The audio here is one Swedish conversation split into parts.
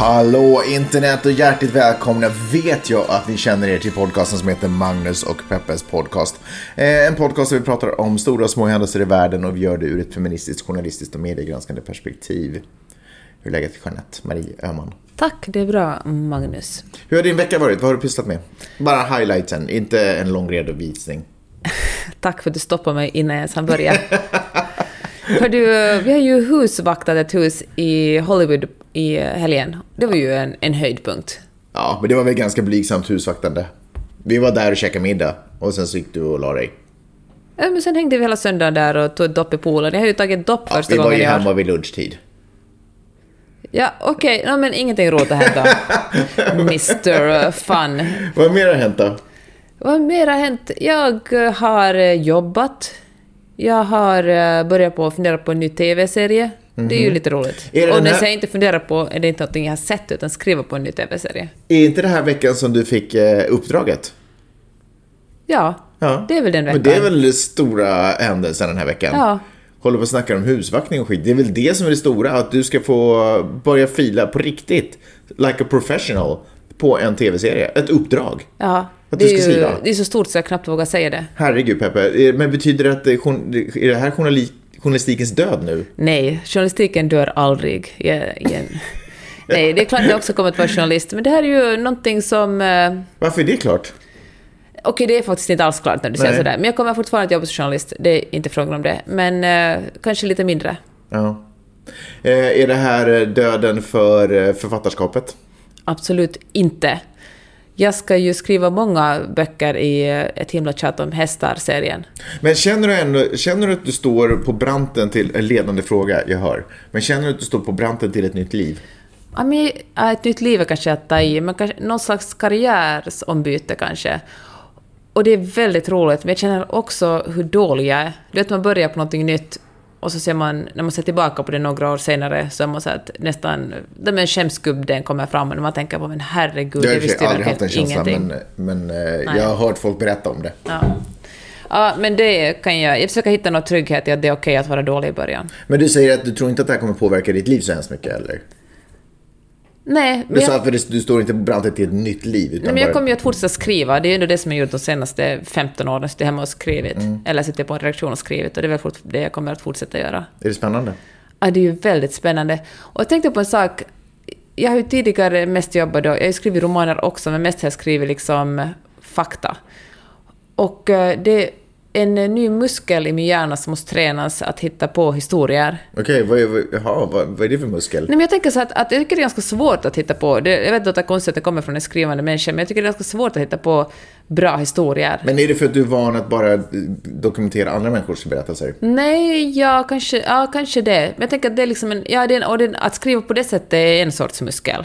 Hallå internet och hjärtligt välkomna vet jag att ni känner er till podcasten som heter Magnus och Peppes podcast. Eh, En podcast där vi pratar om stora och små händelser i världen och vi gör det ur ett feministiskt, journalistiskt och mediegranskande perspektiv. Hur är läget Jeanette Marie Öhman? Tack, det är bra Magnus. Hur har din vecka varit? Vad har du pysslat med? Bara highlighten, inte en lång redovisning. Tack för att du stoppade mig innan jag ens hann börja. Hör du, vi har ju husvaktat ett hus i Hollywood i helgen. Det var ju en, en höjdpunkt. Ja, men det var väl ganska blygsamt husvaktande. Vi var där och käkade middag och sen så gick du och la dig. Ja, Men sen hängde vi hela söndagen där och tog ett dopp i poolen. Jag har ju tagit dopp Ja, första vi var gången ju i år. hemma vid lunchtid. Ja, okej. No, men ingenting roligt har hänt då. Mr Fun. Vad mer har hänt då? Vad mer har hänt? Jag har eh, jobbat. Jag har eh, börjat på att fundera på en ny TV-serie. Det är ju lite roligt. Mhm. Är och när här- jag inte fundera på är det inte någonting jag har sett, utan skriva på en ny TV-serie. Är inte det här veckan som du fick eh, uppdraget? Ja, Ja. det är väl den veckan. Men det är väl den stora händelsen den här veckan? Ja. Håller på och snackar om husvaktning och skit. Det är väl det som är det stora, att du ska få börja fila på riktigt, like a professional, på en tv-serie. Ett uppdrag. Ja, Att det är, ju, skriva. det är så stort så jag knappt vågar säga det. Herregud Peppe, Eh, men betyder det att det är, det här journali- journalistikens död nu? Nej, journalistiken dör aldrig igen. Nej, det är klart att jag också kommer att vara journalist, men det här är ju någonting som... eh, Varför är det klart? Okej, det är faktiskt inte alls klart när du säger Nej. sådär, men jag kommer fortfarande att jobba som journalist. Det är inte frågan om det, men eh, kanske lite mindre. Ja. Eh, är det här eh, döden för eh, författarskapet? Absolut inte. Jag ska ju skriva många böcker i eh, ett himla tjat om hästar-serien. Men känner du, ändå, känner du att du står på branten till, en ledande fråga, jag hör. Men känner du att du står på branten till ett nytt liv? Ja, men, ett nytt liv är kanske att ta i, men kanske någon slags karriärsombyte kanske. Och det är väldigt roligt, men jag känner också hur dålig jag är. Du vet, man börjar på någonting nytt och så ser man, när man ser tillbaka på det några år senare, så är man så att nästan, den med skämsgubben kommer fram och man tänker på men herregud, Jag har jag i och för visste sig ju aldrig haft verkligen ingenting. men, men eh, jag har hört folk berätta om det. Ja. ja, men det kan jag, jag försöker hitta någon trygghet i att det är okej att vara dålig i början. Men du säger att du tror inte att det här kommer påverka ditt liv så hemskt mycket, eller? Nej, men Du jag- sa att du, du står inte på branten till ett nytt liv, utan Nej, men jag bara... kommer ju att fortsätta skriva. Det är ju ändå det som jag gjort de senaste 15 åren. Suttit hemma och skrivit. Mm. Eller suttit på en redaktion och skrivit. Och det är väl fort, det jag kommer att fortsätta göra. Är det spännande? Ja, det är ju väldigt spännande. Och jag tänkte på en sak. Jag har ju tidigare mest jobbat då, jag har ju skrivit romaner också, men mest har jag skrivit liksom fakta. Och eh, det en ny muskel i min hjärna som måste tränas att hitta på historier. Okej, vad, är, vad, vad, vad är det för muskel? Nej, men jag tänker så att, att jag tycker det är ganska svårt att hitta på, det, jag vet att det är konstigt att det kommer från en skrivande människa, men jag tycker det är ganska svårt att hitta på bra historier. Men är det för att du är van att bara eh, dokumentera andra människors berättelser? Nej, ja kanske, ja, kanske det. Men jag tänker att det är liksom en, ja, det är en, och det, att skriva på det sättet är en sorts muskel.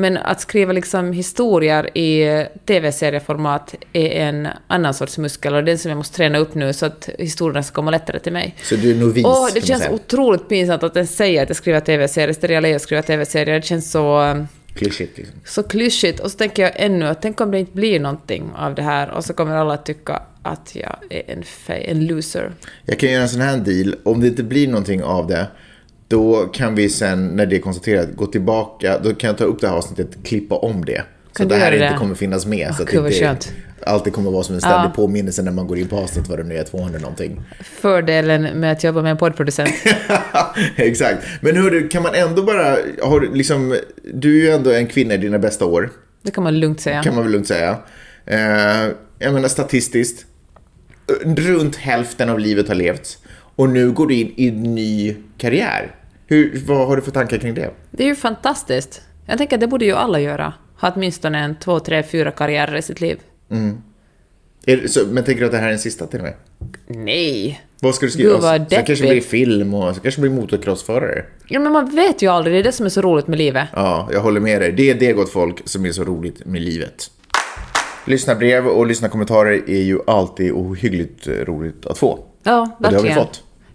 Men att skriva liksom historier i tv-serieformat är en annan sorts muskel och den som jag måste träna upp nu så att historierna ska komma lättare till mig. Så du är novis, Åh, det känns otroligt pinsamt att den säger att jag skriver tv-serier, Stereo Leo skriver tv-serier. Det känns så, um, Klyschigt liksom. så klyschigt. Och så tänker jag ännu att tänk om det inte blir någonting av det här och så kommer alla att tycka att jag är en, en loser. Jag kan göra en sån här deal. Om det inte blir någonting av det, då kan vi sen, när det är konstaterat, gå tillbaka. Då kan jag ta upp det här avsnittet, klippa om det. Så Kan att det här göra inte det? kommer finnas med. så att vad inte alltid kommer vara som en ständig Ja. påminnelse när man går in på avsnitt vad det nu är, 200 någonting. Fördelen med att jobba med en poddproducent. Exakt. Men hörru, kan man ändå bara, har, du liksom, du är ju ändå en kvinna i dina bästa år. Det kan man lugnt säga. kan man väl lugnt säga. Eh, jag menar statistiskt, runt hälften av livet har levts och nu går du in i en ny karriär. Hur, vad har du för tankar kring det? Det är ju fantastiskt. Jag tänker att det borde ju alla göra. Ha åtminstone en två, tre, fyra karriärer i sitt liv. Är, det- så, men tänker du att det här är den sista till och med? Nej. Vad ska du skriva? Gud, vad så kanske deppigt. blir film och så kanske blir motocrossförare. Ja, men man vet ju aldrig. Det är det som är så roligt med livet. Ja, jag håller med dig. Det är det gott folk som är så roligt med livet. Lyssnarbrev och lyssnarkommentarer är ju alltid ohyggligt roligt att få. Ja, Och det har vi verkligen.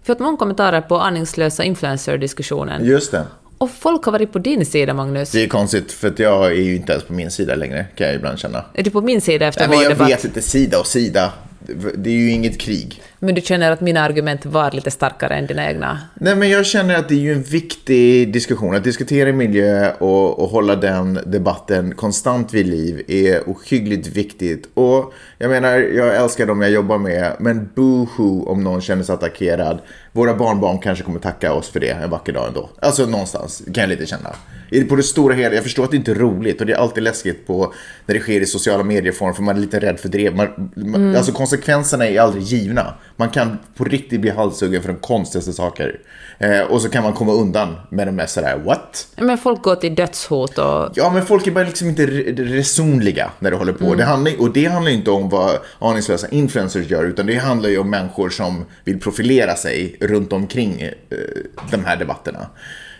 Fått. fått många kommentarer på aningslösa influencer-diskussionen. Just det. Och folk har varit på din sida, Magnus. Det är konstigt för att jag är ju inte ens på min sida längre kan jag ibland känna. Är du på min sida efter Nej, men vår jag debatt? vet inte, sida och sida. Det är ju inget krig. Men du känner att mina argument var lite starkare än dina egna? Nej, men jag känner att det är ju en viktig diskussion. Att diskutera miljö och, och hålla den debatten konstant vid liv är ohyggligt viktigt. Och jag menar, jag älskar dem jag jobbar med, men boohoo om någon känner sig attackerad. Våra barnbarn kanske kommer tacka oss för det en vacker dag ändå. Alltså någonstans kan jag lite känna. På det stora hela, jag förstår att det inte är roligt och det är alltid läskigt på när det sker i sociala medieform för man är lite rädd för drev. Man, man, Alltså konsekvenserna är aldrig givna. Man kan på riktigt bli halshuggen för de konstigaste saker. Eh, och så kan man komma undan med det mest sådär, what? Men folk går till dödshot och... Ja, men folk är bara liksom inte re- resonliga när det håller på. Det handlar, och det handlar inte om vad aningslösa influencers gör, utan det handlar ju om människor som vill profilera sig runt omkring eh, de här debatterna.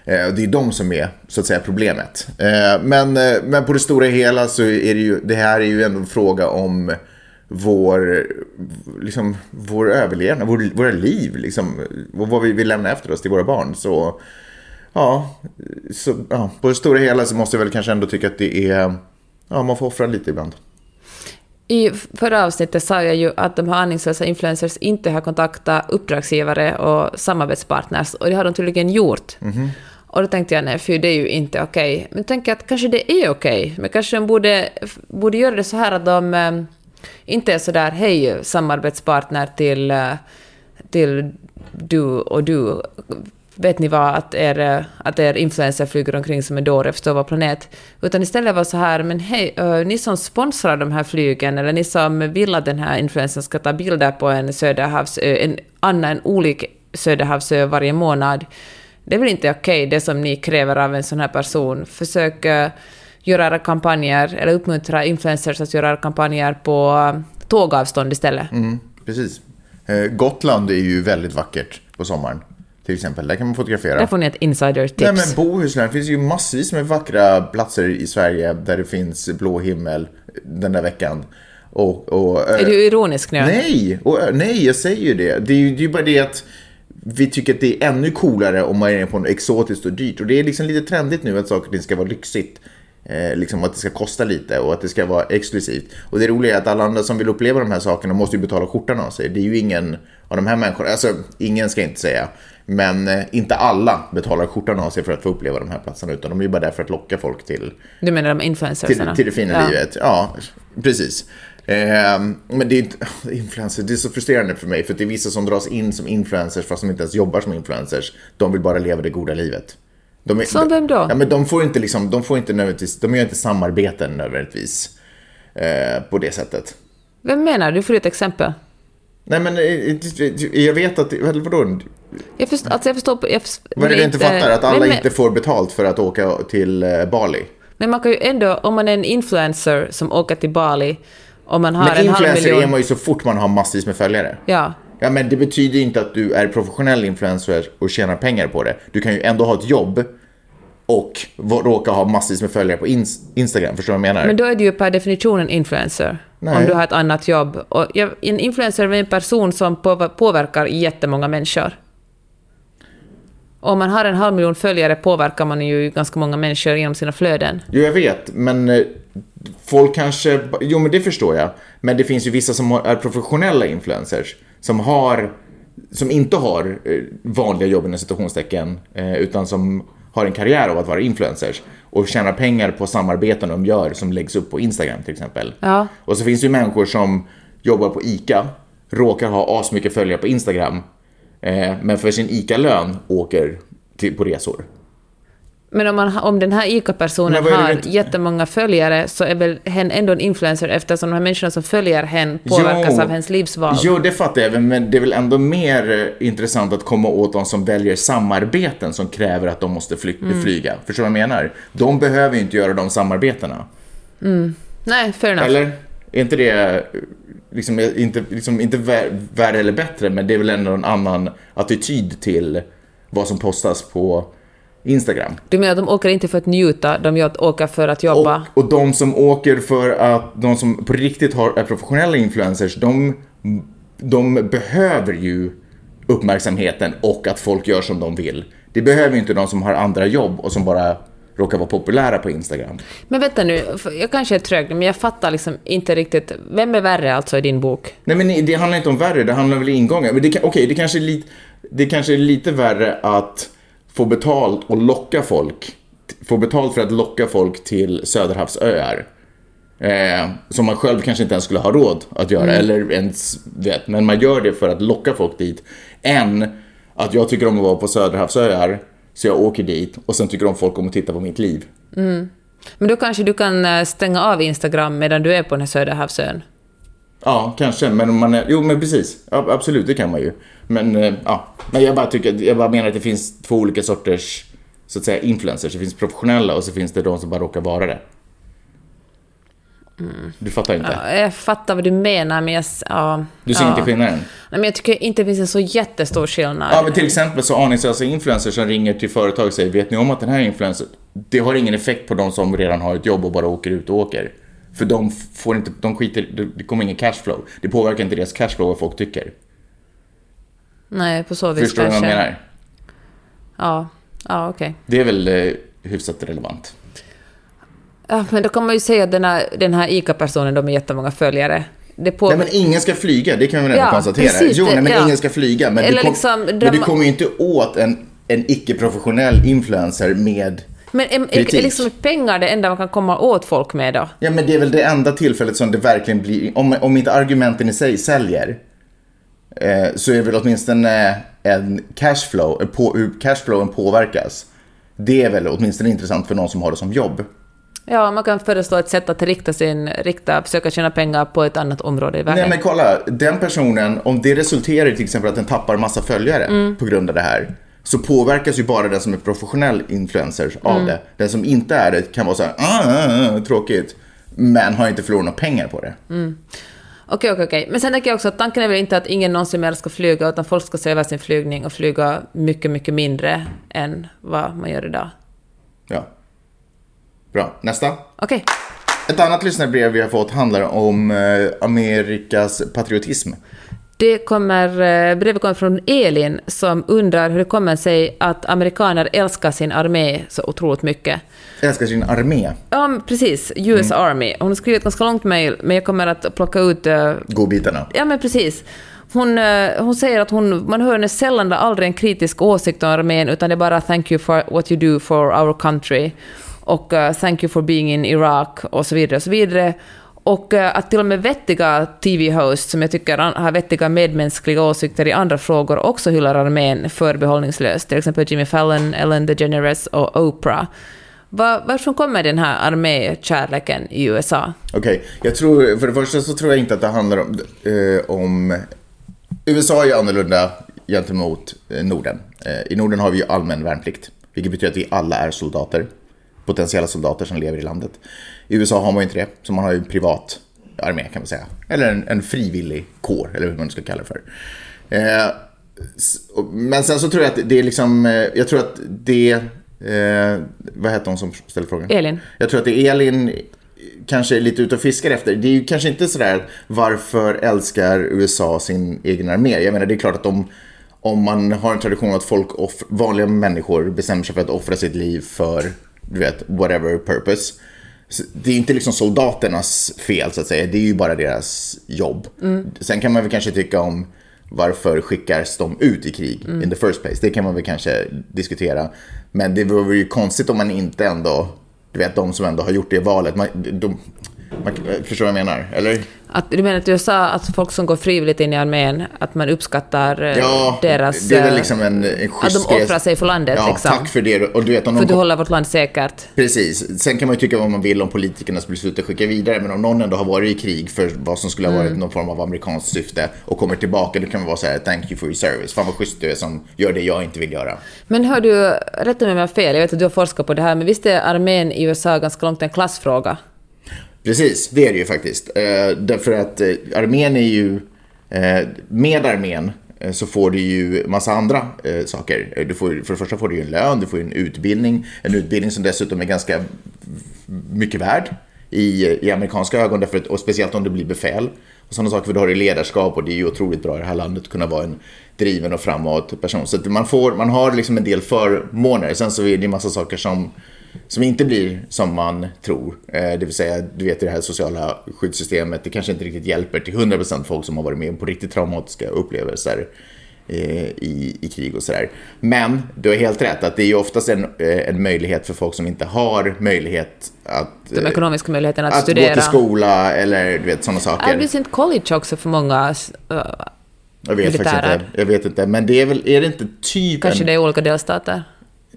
Eh, och det är de som är, så att säga, problemet. Eh, men, eh, men på det stora hela så är det ju, det här är ju ändå en fråga om vår, liksom, vår överlevnad, vår, våra liv, liksom, vad vi vill lämna efter oss till våra barn. Så Ja, så, ja, på det stora hela så måste jag väl kanske ändå tycka att det är... Ja, man får offra lite ibland. I förra avsnittet sa jag ju att de här aningslösa influencers inte har kontaktat uppdragsgivare och samarbetspartners, och det har de tydligen gjort. Och då tänkte jag, nej, fy, det är ju inte okej. Men tänker att kanske det är okej, men kanske de borde, borde göra det så här att de eh, inte är så där, hej, samarbetspartner till, eh, till du och du. Vet ni vad, att er, eh, att er influencer flyger omkring som en dåre förstår vår planet. Utan istället var så här, men hej, ni som sponsrar de här flygen, eller ni som vill att den här influencern ska ta bilder på en Söderhavsö, en annan, en olik Söderhavsö varje månad. Det är väl inte okej, det som ni kräver av en sån här person. Försök eh, göra era kampanjer, eller uppmuntra influencers att göra kampanjer på eh, tågavstånd istället. Mm, precis. Eh, Gotland är ju väldigt vackert på sommaren. Till exempel, där kan man fotografera. Där får ni ett insider-tips. Nej men Bohuslän, det finns ju massvis med vackra platser i Sverige där det finns blå himmel den där veckan. Och, och, Är du ironisk nu? Nej, och, nej, jag säger ju det. Det är ju det är ju bara det att vi tycker att det är ännu coolare om man är på något exotiskt och dyrt. Och det är liksom lite trendigt nu att saker och ting ska vara lyxigt. Eh, liksom att det ska kosta lite och att det ska vara exklusivt. Och det roliga är att alla andra som vill uppleva de här sakerna måste ju betala skjortan av sig. Det är ju ingen av de här människorna, alltså ingen ska jag inte säga. Men eh, inte alla betalar skjortan av sig för att få uppleva de här platserna. Utan de är ju bara där för att locka folk till Du menar de till, influencersarna? till det fina ja. livet. Ja, precis. Ehm, men det är, inte- influencers, det är så frustrerande för mig för det är vissa som dras in som influencers fast de inte ens jobbar som influencers. De vill bara leva det goda livet. De är, Som vem då? Ja, men de får inte liksom, de får inte nödvändigtvis, de gör inte samarbeten nödvändigtvis. Eh, på det sättet. Vem menar du? Du får ett exempel. Nej men eh, jag vet att, eller vadå? Jag förstår, alltså jag förstår... Jag förstår Vad är det du inte fattar? Att alla men, inte får betalt för att åka till eh, Bali? Men man kan ju ändå, om man är en influencer som åker till Bali och man har Men en halv influencer miljon... är man ju så fort man har massvis med följare. Ja. Ja, men det betyder ju inte att du är professionell influencer och tjänar pengar på det. Du kan ju ändå ha ett jobb och råka ha massvis med följare på ins- Instagram. Förstår du vad jag menar? Men då är du ju per definition en influencer. Nej. Om du har ett annat jobb. Och en influencer är en person som påver- påverkar jättemånga människor. Om man har en halv miljon följare påverkar man ju ganska många människor genom sina flöden. Jo, jag vet, men eh, folk kanske... Jo, men det förstår jag. Men det finns ju vissa som är professionella influencers som har... Som inte har eh, vanliga jobb inom citationstecken, eh, utan som har en karriär av att vara influencers och tjänar pengar på samarbeten de gör som läggs upp på Instagram till exempel. Ja. Och så finns det ju människor som jobbar på ICA, råkar ha asmycket följare på Instagram, men för sin ICA-lön åker till, på resor. Men om, man, om den här ICA-personen har inte- jättemånga följare så är väl hen ändå en influencer eftersom de här människorna som följer hen påverkas Jo. av hens livsval. Jo, det fattar jag, men det är väl ändå mer eh, intressant att komma åt de som väljer samarbeten som kräver att de måste fly- Mm. flyga. Förstår du vad jag menar? De behöver ju inte göra de samarbetena. Nej, fair enough. Eller? Är inte det eh, liksom, eh, inte, liksom, inte vär- värre eller bättre, men det är väl ändå en annan attityd till vad som postas på Instagram. Du menar att de åker inte för att njuta, de åker för att jobba? Och, och de som åker för att, de som på riktigt har, är professionella influencers, de, de behöver ju uppmärksamheten och att folk gör som de vill. Det behöver inte de som har andra jobb och som bara råkar vara populära på Instagram. Men vänta nu, jag kanske är trög men jag fattar liksom inte riktigt. Vem är värre alltså i din bok? Nej men det handlar inte om värre, det handlar väl om ingången. Men det, okej, det, kanske är lite, det kanske är lite värre att få betalt och locka folk. Få betalt för att locka folk till Söderhavsöar. Eh, som man själv kanske inte ens skulle ha råd att göra, eller ens vet. Men man gör det för att locka folk dit. Än att jag tycker om att vara på Söderhavsöar, så jag åker dit och sen tycker om folk om att titta på mitt liv. Men då kanske du kan eh, stänga av Instagram medan du är på den här Söderhavsön. Ja, kanske. Men man är, jo, men precis. Ja, absolut, det kan man ju. Men, eh, ja. men jag bara tycker, jag bara menar att det finns två olika sorters så att säga influencers. Det finns professionella och så finns det de som bara råkar vara det. Du fattar inte? Ja, jag fattar vad du menar, men jag... Ja, Du ser ja. inte skillnaden? Nej, men jag tycker inte det finns en så jättestor skillnad. Ja, men till exempel så aningslösa influencers som ringer till företag och säger Vet ni om att den här influencern, det har ingen effekt på de som redan har ett jobb och bara åker ut och åker. För de får inte, de skiter, det- kommer ingen cashflow. Det påverkar inte deras cashflow vad folk tycker. Nej, på så vis Förstår du vad kanske. jag menar? Ja, ja okej. Det är väl eh, hyfsat relevant. Ja, men då kan man ju säga att den här, den här ICA-personen, de har jättemånga följare. Det på... Nej men ingen ska flyga, det kan vi väl ändå Ja, konstatera. precis, jo, nej, men ja. ingen ska flyga. Men, Eller du, kom, liksom men du drömma- kommer ju inte åt en, en icke-professionell influencer med... Men är, är, är liksom pengar det enda man kan komma åt folk med då? Ja men det är väl det enda tillfället som det verkligen blir, om, om inte argumenten i sig säljer, eh, så är det väl åtminstone en cashflow, eh, på, hur cashflowen påverkas. Det är väl åtminstone intressant för någon som har det som jobb. Ja, man kan föreslå ett sätt att rikta sin, rikta, försöka tjäna pengar på ett annat område i världen. Nej men kolla, den personen, om det resulterar i till exempel att den tappar massa följare Mm. på grund av det här, så påverkas ju bara den som är professionell influencer av Mm. det. Den som inte är det kan vara så här, ah, ah, ah, tråkigt, men har inte förlorat några pengar på det. Mm. Okej, okej, okej. Men sen tänker jag också att tanken är väl inte att ingen någonsin mer ska flyga, utan folk ska se över sin flygning och flyga mycket, mycket mindre än vad man gör idag. Ja. Bra, nästa. Okej. Ett annat lyssnarbrev vi har fått handlar om eh, Amerikas patriotism. Det kommer, eh, brevet kommer från Elin som undrar hur det kommer sig att amerikaner älskar sin armé så otroligt mycket. Älskar sin armé. Ja, precis. US Army. Hon har skrivit ett ganska långt mejl, men jag kommer att plocka ut... eh, Godbitarna. Ja, men precis. Hon, hon säger att hon, man hör henne sällan eller aldrig en kritisk åsikt om armén, utan det är bara “thank you for what you do for our country” och uh, “thank you for being in Iraq” och så vidare och så vidare. Och eh, att till och med vettiga TV-hosts, som jag tycker har vettiga medmänskliga åsikter i andra frågor, också hyllar armén förbehållningslöst. Till exempel Jimmy Fallon, Ellen DeGeneres och Oprah. Var, varför kommer den här armékärleken i USA? Okej, jag tror, för det första så tror jag inte att det handlar om, eh, om USA är ju annorlunda gentemot eh, Norden. Eh, I Norden har vi ju allmän värnplikt, vilket betyder att vi alla är soldater. Potentiella soldater som lever i landet. I USA har man ju inte det, så man har ju en privat armé kan man säga. Eller en, en frivillig kår, eller hur man ska kalla det för. Eh, men sen så tror jag att det är liksom, eh, jag tror att det, eh, vad heter hon som ställde frågan? Elin. Jag tror att det är Elin kanske är lite ute och fiskar efter. Det är ju kanske inte sådär varför älskar USA sin egen armé? Jag menar det är klart att om, om man har en tradition att folk, vanliga människor bestämmer sig för att offra sitt liv för, du vet, whatever purpose. Så Det är inte liksom soldaternas fel så att säga, det är ju bara deras jobb. Sen kan man väl kanske tycka om varför skickas de ut i krig in the first place? Det kan man väl kanske diskutera. Men det vore ju konstigt om man inte ändå, du vet de som ändå har gjort det valet, man, de, man, förstår vad jag menar? Eller? Att, du menar att du sa att folk som går frivilligt in i armén, att man uppskattar eh, Ja, deras... det är väl eh, liksom en, en Att de offrar sig för landet, Ja, liksom. tack för det. Och du vet, om För att du håller vårt land säkert. Precis. Sen kan man ju tycka vad man vill om politikernas beslut att skicka vidare. Men om någon ändå har varit i krig för vad som skulle ha varit någon form av amerikanskt syfte och kommer tillbaka, då kan man vara så här: thank you for your service. Fan vad schysst du är som gör det jag inte vill göra. Men hör du, rätta mig om jag har fel, jag vet att du har forskat på det här, men visst är armén i USA ganska långt en klassfråga? Precis, det är det ju faktiskt. Eh, därför att eh, armén är ju, eh, med armén eh, så får du ju massa andra eh, saker. Eh, du får, för det första får du ju en lön, du får ju en utbildning. En utbildning som dessutom är ganska mycket värd i, i amerikanska ögon, därför att, och speciellt om du blir befäl. och sådana saker. För du har ju ledarskap och det är ju otroligt bra i det här landet att kunna vara en driven och framåt person. Så att man, får, man har liksom en del förmåner. Sen så är det en massa saker som, som inte blir som man tror. Eh, det vill säga, du vet det här sociala skyddssystemet, det kanske inte riktigt hjälper till 100% folk som har varit med på riktigt traumatiska upplevelser eh, i, i krig och sådär. Men du har helt rätt att det är ju oftast en, eh, en möjlighet för folk som inte har möjlighet att... De ekonomiska möjligheterna att, att studera. gå till skola eller du vet sådana saker. Är det inte college också för många? Jag vet faktiskt inte. Jag vet inte. Men det är väl, är det inte typ Kanske en... det är olika delstater?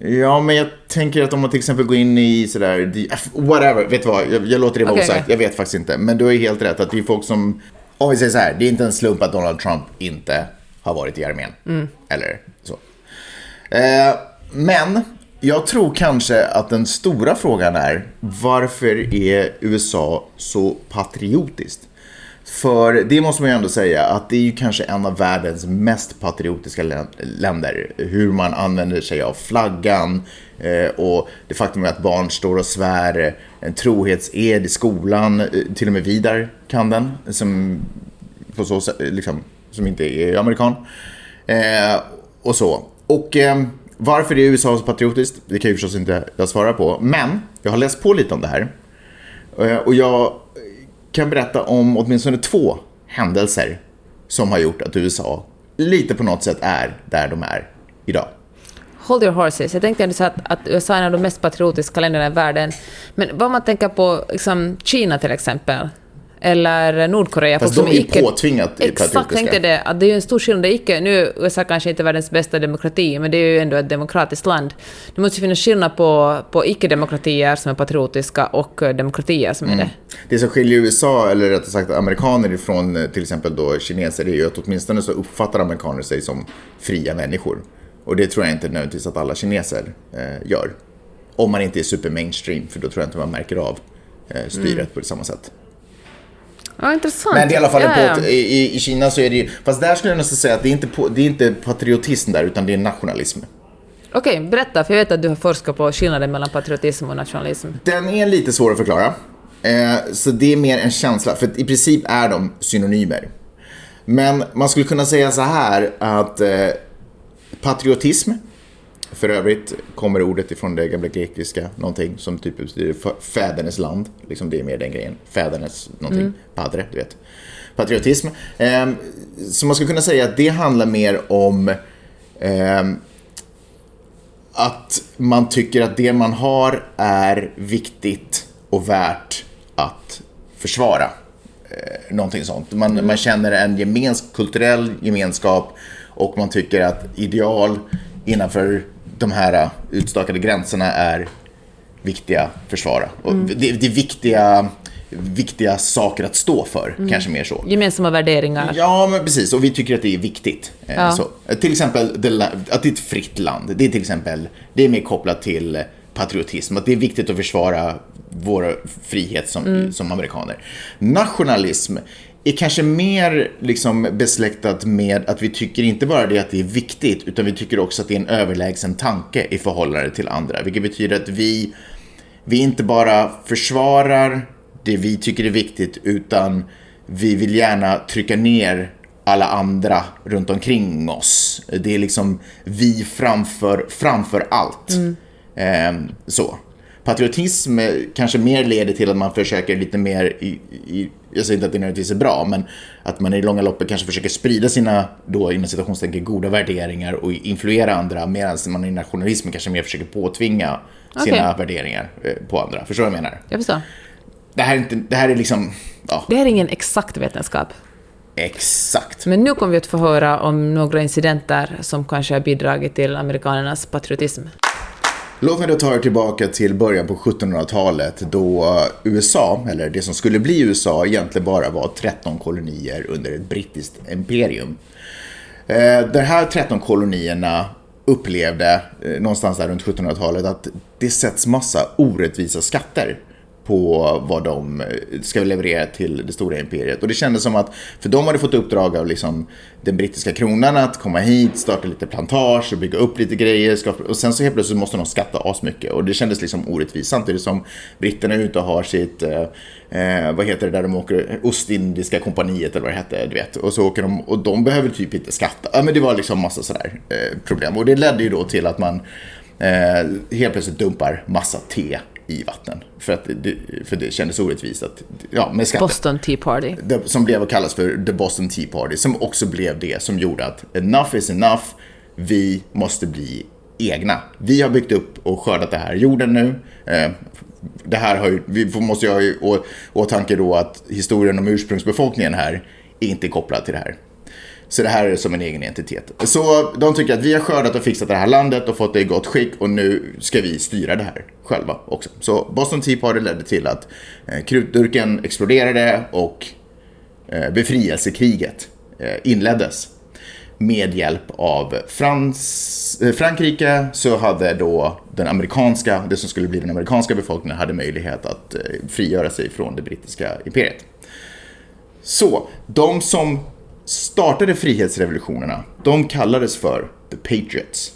Ja, men jag tänker att om man till exempel går in i sådär, whatever, vet du vad, jag, jag låter det vara Okej, osagt. okej. Jag vet faktiskt inte. Men du har ju helt rätt att det är folk som, om vi säger så här, det är inte en slump att Donald Trump inte har varit i armén. Mm. Eller så. Eh, men jag tror kanske att den stora frågan är varför är USA så patriotiskt? För det måste man ju ändå säga att det är ju kanske en av världens mest patriotiska länder. Hur man använder sig av flaggan eh, och det faktum att barn står och svär eh, en trohetsed i skolan. Eh, till och med Vidar kan den, som, på så, sätt, liksom, som inte är amerikan. Och så. Och varför är USA så patriotiskt? Det kan ju förstås inte jag svara på. Men jag har läst på lite om det här. Och jag kan berätta om åtminstone två händelser som har gjort att USA lite på något sätt är där de är idag. Hold your horses. Jag tänkte ändå säga att, att USA är en av de mest patriotiska länderna i världen. Men vad man tänker på liksom Kina till exempel, eller Nordkorea. Fast de är ju påtvingat Exakt, tänkte det. Att det är ju en stor skillnad. Det icke, nu är USA kanske inte världens bästa demokrati, men det är ju ändå ett demokratiskt land. Det måste ju finnas skillnad på, på icke-demokratier som är patriotiska och eh, demokratier som är Mm. det. Det som skiljer USA, eller rättare sagt amerikaner ifrån eh, till exempel då kineser, är ju att åtminstone så uppfattar amerikaner sig som fria människor. Och det tror jag inte nödvändigtvis att alla kineser eh, gör. Om man inte är super mainstream, för då tror jag inte man märker av eh, styret Mm. på samma sätt. Ja, intressant. Men det är i alla fall ja, ja. på, i, i Kina så är det ju, fast där skulle jag nästan säga att det är inte, det är inte patriotism där, utan det är nationalism. Okej, berätta, för jag vet att du har forskat på skillnaden mellan patriotism och nationalism. Den är lite svår att förklara. Eh, så det är mer en känsla, för i princip är de synonymer. Men man skulle kunna säga så här att eh, patriotism, för övrigt kommer ordet ifrån det gamla grekiska, någonting som typ betyder fädernes land. Liksom det är mer den grejen. Fädernes någonting, padre, du vet. Patriotism. Eh, så man skulle kunna säga att det handlar mer om ehm, att man tycker att det man har är viktigt och värt att försvara. Eh, någonting sånt. Man, man känner en gemens, kulturell gemenskap och man tycker att ideal innanför de här eh, utstakade gränserna är viktiga att försvara. Och det, det är viktiga, viktiga saker att stå för, kanske mer så. Gemensamma värderingar. Ja, men precis. Och vi tycker att det är viktigt. Eh, Ja. Så. Till exempel att det är ett fritt land. Det är till exempel, det är mer kopplat till patriotism. Att det är viktigt att försvara vår frihet som, som amerikaner. Nationalism är kanske mer liksom besläktat med att vi tycker inte bara det att det är viktigt, utan vi tycker också att det är en överlägsen tanke i förhållande till andra. Vilket betyder att vi vi inte bara försvarar det vi tycker är viktigt utan vi vill gärna trycka ner alla andra runt omkring oss. Det är liksom vi framför, framför allt. Ehm, så. Patriotism eh, kanske mer leder till att man försöker lite mer, i, i, jag säger inte att det nödvändigtvis är bra, men att man i det långa loppet kanske försöker sprida sina, då inom citationstecken, goda värderingar och influera andra, medan man i nationalismen kanske mer försöker påtvinga sina Okej. värderingar eh, på andra. Förstår du vad jag menar? Jag förstår. Det här är, inte, det här är liksom, ja, Det här är ingen exakt vetenskap. exakt. Men nu kommer vi att få höra om några incidenter som kanske har bidragit till amerikanernas patriotism. Låt mig då ta er tillbaka till början på 1700-talet då USA, eller det som skulle bli USA, egentligen bara var 13 kolonier under ett brittiskt imperium. Eh, de här 13 kolonierna upplevde eh, någonstans där runt 1700-talet att det sätts massa orättvisa skatter på vad de eh, ska leverera till det stora imperiet. Och det kändes som att, för de hade fått uppdrag av liksom den brittiska kronan att komma hit, starta lite plantage och bygga upp lite grejer. Skapa, och sen så helt plötsligt måste de skatta asmycket. Och det kändes liksom orättvist. Samtidigt som britterna är ute och har sitt, eh, eh, vad heter det där de åker, Ostindiska kompaniet eller vad det hette, du vet. Och så åker de, och de behöver typ inte skatta. Ja men det var liksom massa sådär eh, problem. Och det ledde ju då till att man eh, helt plötsligt dumpar massa te i vatten. För, att det, för det kändes orättvist att, ja, med skatten. Boston Tea Party. Det, som blev att kallas för The Boston Tea Party, som också blev det som gjorde att enough is enough, vi måste bli egna. Vi har byggt upp och skördat det här jorden nu. Eh, det här har ju, vi måste ju ha i åtanke då att historien om ursprungsbefolkningen här är inte kopplad till det här. Så det här är som en egen entitet. Så de tycker att vi har skördat och fixat det här landet och fått det i gott skick och nu ska vi styra det här själva också. Så Boston Tea Party ledde till att eh, krutdurken exploderade och eh, befrielsekriget eh, inleddes. Med hjälp av Frans, Frankrike så hade då den amerikanska, det som skulle bli den amerikanska befolkningen, hade möjlighet att frigöra sig från det brittiska imperiet. Så, de som startade frihetsrevolutionerna, de kallades för The Patriots.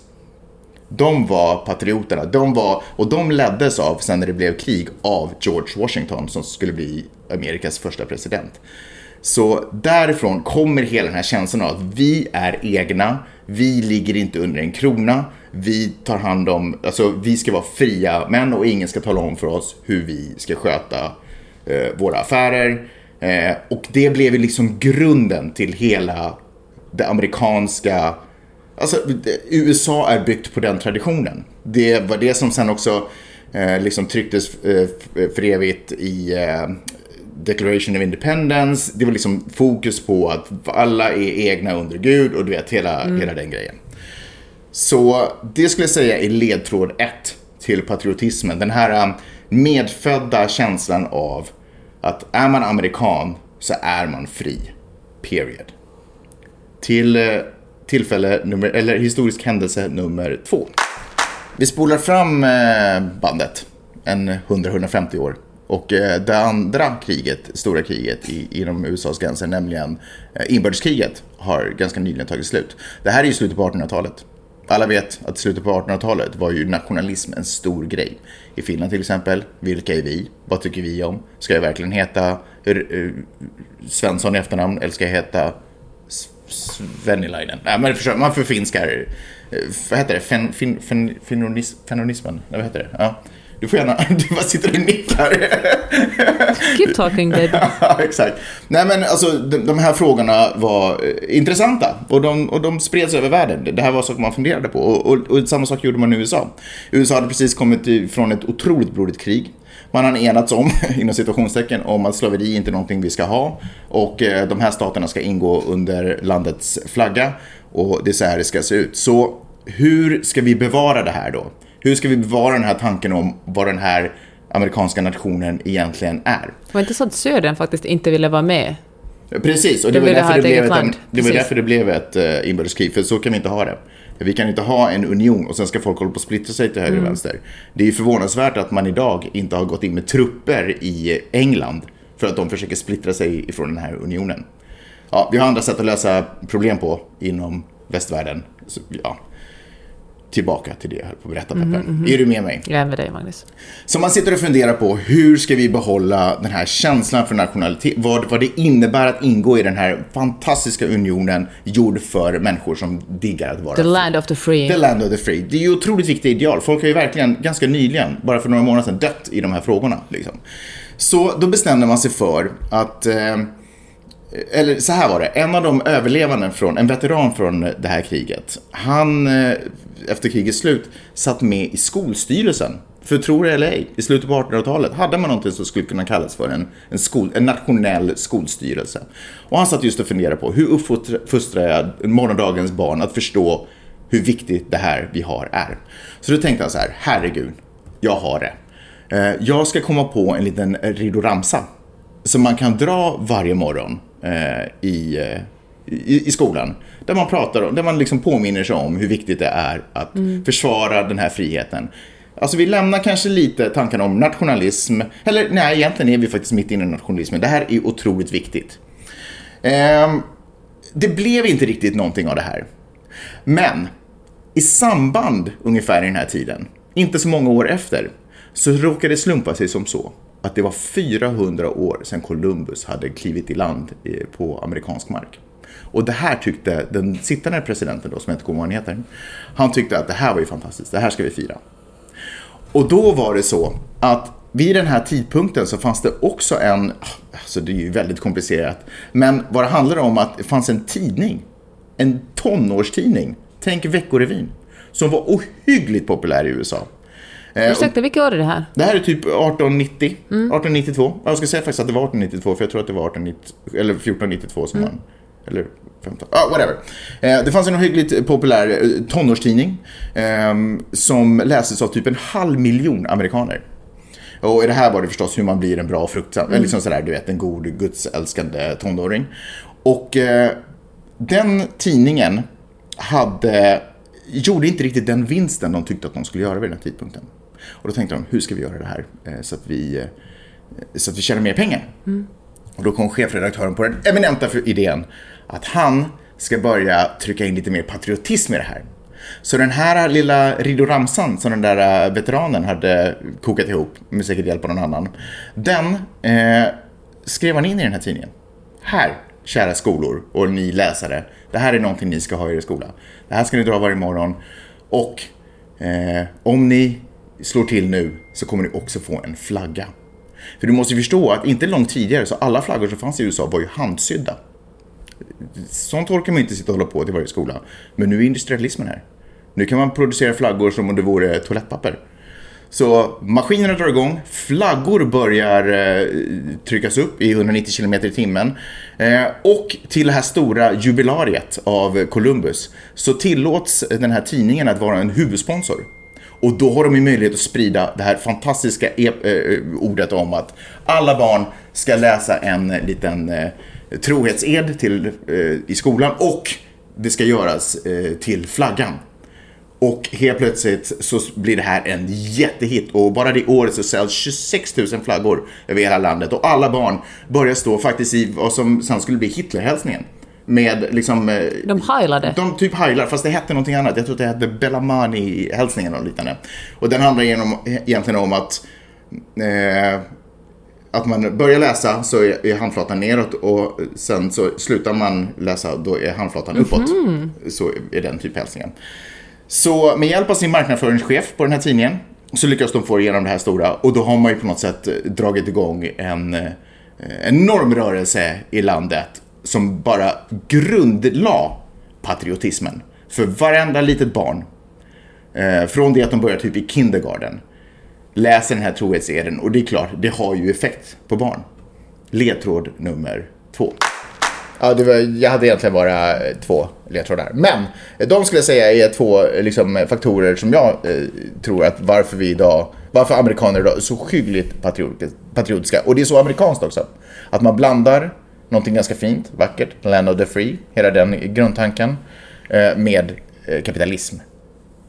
De var patrioterna, de var, och de leddes av, sen när det blev krig, av George Washington som skulle bli Amerikas första president. Så därifrån kommer hela den här känslan av att vi är egna, vi ligger inte under en krona, vi tar hand om, alltså vi ska vara fria män och ingen ska tala om för oss hur vi ska sköta eh, våra affärer. Eh, och det blev ju liksom grunden till hela det amerikanska Alltså, USA är byggt på den traditionen. Det var det som sen också eh, liksom trycktes eh, för evigt i eh, Declaration of Independence. Det var liksom fokus på att alla är egna under Gud och du vet hela, mm. hela den grejen. Så det skulle jag säga är ledtråd ett till patriotismen. Den här eh, medfödda känslan av att är man amerikan så är man fri. Period. Till eh, tillfälle nummer, eller historisk händelse nummer två. Vi spolar fram eh, bandet en 100-150 år. Och eh, det andra kriget, stora kriget inom USAs gränser, nämligen inbördeskriget, har ganska nyligen tagit slut. Det här är ju slutet på 1800-talet. Alla vet att i slutet på 1800-talet var ju nationalism en stor grej. I Finland till exempel, vilka är vi? Vad tycker vi om? Ska jag verkligen heta eh, Svensson i efternamn eller ska jag heta Svenilainen? Nej, men man förfinskar, eh, vad heter det, Fen, fin, fin, fenonismen? vad heter det? Ja. Du får gärna, du bara sitter och nickar. Keep talking baby. ja, exakt. Nej men alltså de, de, här frågorna var eh, intressanta och de, och de spreds över världen. Det här var saker man funderade på och, och, och samma sak gjorde man i USA. USA hade precis kommit ifrån ett otroligt blodigt krig. Man har enats om, inom situationstecken, om att slaveri inte är någonting vi ska ha. Och eh, de här staterna ska ingå under landets flagga. Och det är så här det ska se ut. Så hur ska vi bevara det här då? Hur ska vi bevara den här tanken om vad den här amerikanska nationen egentligen är? Var det inte så att Södern faktiskt inte ville vara med? Precis, och det, var därför det, blev ett, det var därför det blev ett uh, inbördeskrig, för så kan vi inte ha det. Vi kan inte ha en union och sen ska folk hålla på att splittra sig till höger och mm. vänster. Det är ju förvånansvärt att man idag inte har gått in med trupper i England för att de försöker splittra sig ifrån den här unionen. Ja, vi har andra sätt att lösa problem på inom västvärlden. Så, ja, tillbaka till det jag höll på att berätta, Peppe. Mm, mm, är du med mig? Jag är med dig, Magnus. Så man sitter och funderar på hur ska vi behålla den här känslan för nationalitet, vad, vad det innebär att ingå i den här fantastiska unionen gjord för människor som diggar att vara The land of the free. The land of the free. Det är ju otroligt viktiga ideal. Folk har ju verkligen ganska nyligen, bara för några månader sedan, dött i de här frågorna. Liksom. Så då bestämde man sig för att eh, eller så här var det, en av de överlevande från, en veteran från det här kriget, han eh, efter krigets slut satt med i skolstyrelsen. För tro det eller ej, i slutet på 1800-talet hade man någonting som skulle kunna kallas för en, en, skol, en nationell skolstyrelse. Och han satt just och funderade på hur uppfostrar jag morgondagens barn att förstå hur viktigt det här vi har är. Så då tänkte han så här, herregud, jag har det. Eh, jag ska komma på en liten ridoramsa som man kan dra varje morgon i, eh, i, i skolan. Där man pratar om, där man liksom påminner sig om hur viktigt det är att mm. försvara den här friheten. Alltså vi lämnar kanske lite tanken om nationalism. Eller nej, egentligen är vi faktiskt mitt inne i nationalismen. Det här är otroligt viktigt. Ehm, det blev inte riktigt någonting av det här. Men i samband ungefär i den här tiden, inte så många år efter, så råkade det slumpa sig som så att det var 400 år sedan Columbus hade klivit i land eh, på amerikansk mark. Och det här tyckte den sittande presidenten då, som jag inte kommer ihåg vad han heter, han tyckte att det här var ju fantastiskt, det här ska vi fira. Och då var det så att vid den här tidpunkten så fanns det också en, alltså det är ju väldigt komplicerat, men vad det handlar om att det fanns en tidning, en tonårstidning, tänk Veckorevyn, som var ohyggligt populär i USA. Eh, Ursäkta, vilket år är det här? Det här är typ 1890, mm. 1892. Jag ska säga faktiskt att det var 1892, för jag tror att det var 1890, eller 1492 som mm. man eller 15, ah, whatever. Eh, det fanns en ohyggligt populär eh, tonårstidning eh, som läses av typ en halv miljon amerikaner. Och i det här var det förstås hur man blir en bra fruktsam, mm. liksom sådär, du vet, en god gudsälskande tonåring. Och eh, den tidningen hade, gjorde inte riktigt den vinsten de tyckte att de skulle göra vid den här tidpunkten. Och då tänkte de, hur ska vi göra det här eh, så att vi, eh, så att vi tjänar mer pengar? Mm. Och då kom chefredaktören på den eminenta idén att han ska börja trycka in lite mer patriotism i det här. Så den här lilla ridoramsan som den där eh, veteranen hade kokat ihop, med säkert hjälp av någon annan, den eh, skrev han in i den här tidningen. Här, kära skolor och ni läsare, det här är någonting ni ska ha i er skola. Det här ska ni dra varje morgon och eh, om ni slår till nu så kommer ni också få en flagga. För du måste förstå att inte långt tidigare så alla flaggor som fanns i USA var ju handsydda. Sånt orkar man inte sitta och hålla på till varje skola. Men nu är industrialismen här. Nu kan man producera flaggor som om det vore toalettpapper. Så maskinerna drar igång, flaggor börjar eh, tryckas upp i 190 km i timmen. Eh, och till det här stora jubilariet av Columbus så tillåts den här tidningen att vara en huvudsponsor. Och då har de ju möjlighet att sprida det här fantastiska e äh, ordet om att alla barn ska läsa en liten äh, trohetsed till, äh, i skolan och det ska göras till flaggan. Och helt plötsligt så blir det här en jättehit och bara det året så säljs 26 000 flaggor över hela landet och alla barn börjar stå faktiskt i vad som sen skulle bli Hitlerhälsningen med liksom... Eh, de heilade? De typ heilar, fast det hette någonting annat. Jag tror att det hette Bellamani-hälsningen och liknande. Och den handlar genom, egentligen om att eh, att man börjar läsa så är handflatan neråt och sen så slutar man läsa då är handflatan uppåt. Mm -hmm. Så är den typ hälsningen. Så med hjälp av sin marknadsföringschef på den här tidningen så lyckas de få igenom det här stora och då har man ju på något sätt dragit igång en enorm rörelse i landet som bara grundlade patriotismen för varenda litet barn. Eh, från det att de börjar typ i kindergarten. Läser den här trohetseden och det är klart, det har ju effekt på barn. Ledtråd nummer två. Ja, det var, jag hade egentligen bara eh, två ledtrådar. Men eh, de skulle jag säga är två eh, liksom, faktorer som jag eh, tror att varför vi idag, varför amerikaner idag är så skyggligt patriotiska. Och det är så amerikanskt också. Att man blandar någonting ganska fint, vackert, Land of the Free, hela den grundtanken, eh, med eh, kapitalism.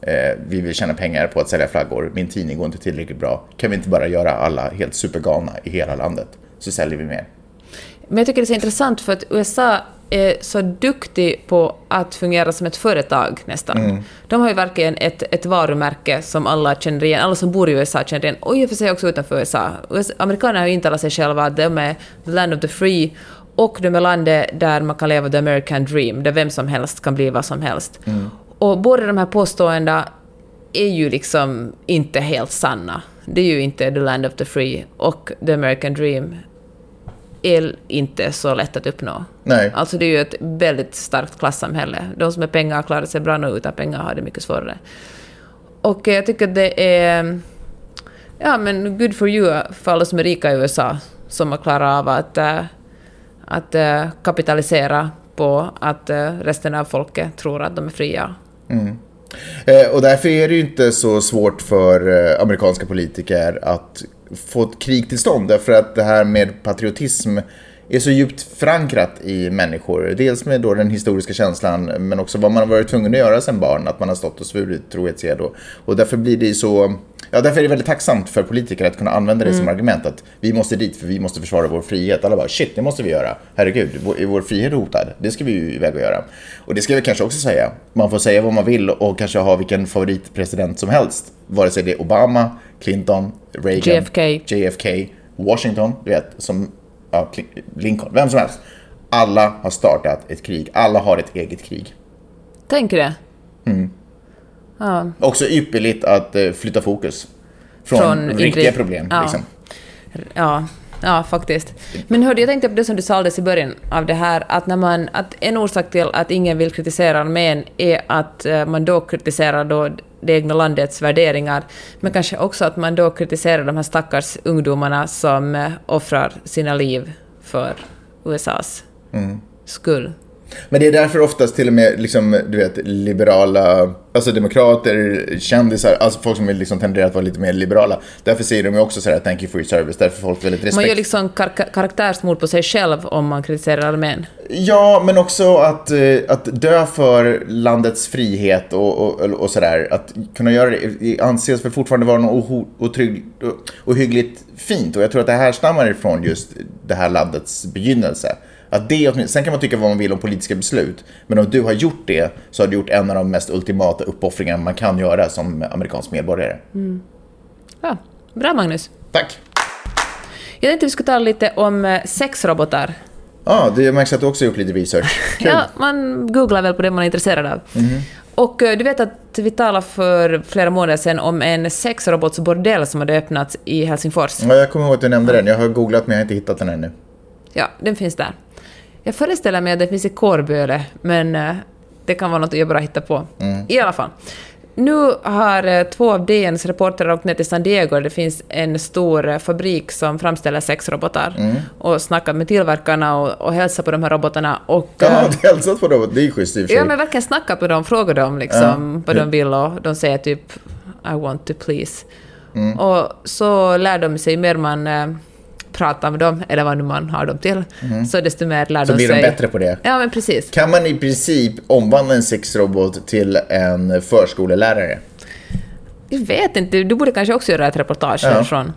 Eh, vi vill tjäna pengar på att sälja flaggor, min tidning går inte tillräckligt bra. Kan vi inte bara göra alla helt supergalna i hela landet, så säljer vi mer. Men jag tycker det är så intressant för att USA är så duktig på att fungera som ett företag nästan. Mm. De har ju verkligen ett, ett varumärke som alla känner igen, alla som bor i USA känner igen, och i och för sig också utanför USA. Amerikanerna har ju intalat sig själva att de är the land of the free och de är landet där man kan leva the American dream, där vem som helst kan bli vad som helst. Mm. Och båda de här påståendena är ju liksom inte helt sanna. Det är ju inte the land of the free och the American dream är inte så lätt att uppnå. Nej. Alltså det är ju ett väldigt starkt klassamhälle. De som har pengar klarar sig bra nu, utan pengar har det mycket svårare. Och jag tycker att det är... Ja, men good for you för alla som är rika i USA, som har klarat av att uh, att uh, kapitalisera på att uh, resten av folket tror att de är fria. Mm. Eh, och därför är det ju inte så svårt för eh, amerikanska politiker att få ett krig till stånd. Därför att det här med patriotism är så djupt förankrat i människor. Dels med då den historiska känslan, men också vad man har varit tvungen att göra som barn. Att man har stått och svurit trohetsed. Och, och därför blir det så... Ja, därför är det väldigt tacksamt för politiker att kunna använda det som argument. Att vi måste dit för vi måste försvara vår frihet. Alla bara shit, det måste vi göra. Herregud, vår, är vår frihet hotad? Det ska vi ju iväg och göra. Och det ska vi kanske också säga. Man får säga vad man vill och kanske ha vilken favoritpresident som helst. Vare sig det är Obama, Clinton, Reagan, JFK. JFK, Washington, du vet, som ja, Lincoln, vem som helst. Alla har startat ett krig. Alla har ett eget krig. Tänker det. Ja, Också ypperligt att eh, flytta fokus från, Från riktiga problem. ja. Liksom. Ja, ja, faktiskt. Men hörde, jag tänkte på det som du sa alldeles i början av det här, att, när man, att en orsak till att ingen vill kritisera armén är att eh, man då kritiserar då det egna landets värderingar, men kanske också att man då kritiserar de här stackars ungdomarna som eh, offrar sina liv för USAs Mm. skull. Men det är därför oftast till och med liksom, du vet, liberala, alltså demokrater, kändisar, alltså folk som liksom tenderar att vara lite mer liberala. Därför säger de ju också så här, thank you for your service. Därför är folk väldigt respekt. Man gör liksom kar- karaktärsmord på sig själv om man kritiserar armén. Ja, men också att, eh, att dö för landets frihet och, och, och sådär. Att kunna göra det anses väl fortfarande vara något otrygg, ohyggligt fint. Och jag tror att det här stammar ifrån just det här landets begynnelse. Att det, sen kan man tycka vad man vill om politiska beslut, men om du har gjort det så har du gjort en av de mest ultimata uppoffringar man kan göra som amerikansk medborgare. Ja, bra Magnus. Tack! Jag tänkte vi skulle tala lite om eh, sexrobotar. Ja, det märks att du också har gjort lite research. Kul. Ja, man googlar väl på det man är intresserad av. Mhm. Och eh, du vet att vi talade för flera månader sedan om en sexrobotsbordell som hade öppnats i Helsingfors. Ja, jag kommer ihåg att du nämnde den. Jag har googlat men jag har inte hittat den ännu. Ja, den finns där. Jag föreställer mig att den finns i Kårböle, men eh, det kan vara något jag bara hittar på. Mm. I alla fall. Nu har eh, två av DNs reportrar åkt ner till San Diego, det finns en stor eh, fabrik som framställer sexrobotar, Mm. och snackat med tillverkarna och, och hälsat på de här robotarna. Och, Ja, hälsat på dem. Det är schysst i och för sig. Ja, men verkligen snacka på dem, fråga dem liksom vad de vill och de säger typ I want to please. Mm. Och så lär de sig, mer man pratar med dem, eller vad nu man har dem till, så desto mer lär Mm. Så de blir sig. de bättre på det. Ja, men precis. Kan man i princip omvandla en sexrobot till en förskolelärare? Jag vet inte, du borde kanske också göra ett reportage Ja. härifrån.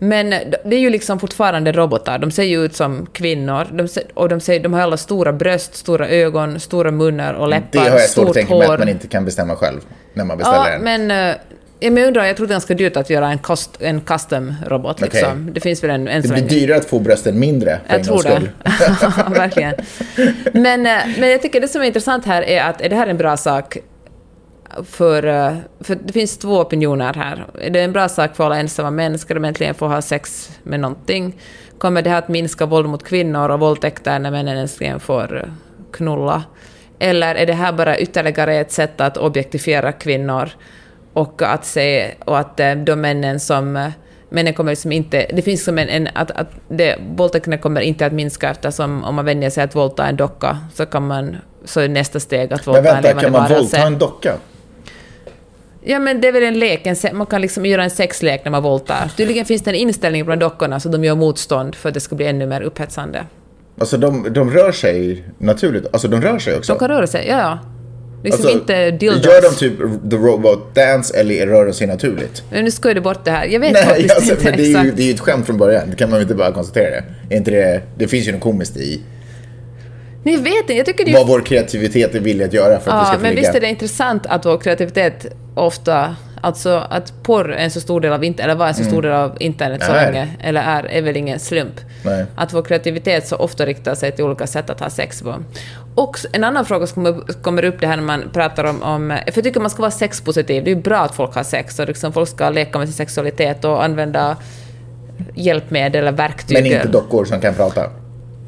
Men det är ju liksom fortfarande robotar. De ser ju ut som kvinnor. De ser, och de, ser, de har alla stora bröst, stora ögon, stora munnar och läppar, Det har jag svårt stort att tänka mig hår. att man inte kan bestämma själv när man beställer Ja, den. men, eh, ja, men jag undrar, jag tror det är ganska dyrt att göra en, cost, en custom-robot. Okej. Liksom. Det finns väl en, en Det blir dyrare att få brösten mindre för Jag en tror gångs det. skull. Verkligen. Men, eh, men jag tycker det som är intressant här är att är det här en bra sak för, eh, för det finns två opinioner här. Är det en bra sak för alla ensamma män? Ska de äntligen få ha sex med någonting? Kommer det här att minska våld mot kvinnor och våldtäkter när männen äntligen får eh, knulla? Eller är det här bara ytterligare ett sätt att objektifiera kvinnor och att se och att eh, de männen som eh, Männen kommer liksom inte... Det finns som en... en att, att det, våldtäkterna kommer inte att minska eftersom om man vänjer sig att våldta en docka så kan man... Så är nästa steg att Men våldta en vänta, levande kan man varelse. våldta en docka? Ja, men det är väl en lek. En, man kan liksom göra en sexlek när man våldtar. Tydligen finns det en inställning bland dockorna så de gör motstånd för att det ska bli ännu mer upphetsande. Alltså de, de rör sig naturligt. Alltså de rör sig också. De kan röra sig, ja, ja. Liksom Alltså, inte dildos. Gör de typ the robot dance eller rör de sig naturligt? Men nu ska du bort det här. Jag vet Nej, faktiskt alltså, inte men det är, ju, det är ju ett skämt från början. Det kan man ju inte bara konstatera det. Är inte det, det finns ju något komiskt i Nej, jag vet inte. Jag tycker det är vad vår kreativitet är villig att göra för att det Ja, ska få men ligga. visst är det intressant att vår kreativitet ofta... Alltså att porr är en så stor del av internet, eller var en så stor del av internet så länge, eller är, är väl ingen slump. Nej. Att vår kreativitet så ofta riktar sig till olika sätt att ha sex på. Och en annan fråga som kommer, kommer upp det här när man pratar om, om... För jag tycker man ska vara sexpositiv. Det är ju bra att folk har sex och liksom folk ska leka med sin sexualitet och använda hjälpmedel eller verktyg. Men inte dockor som kan prata.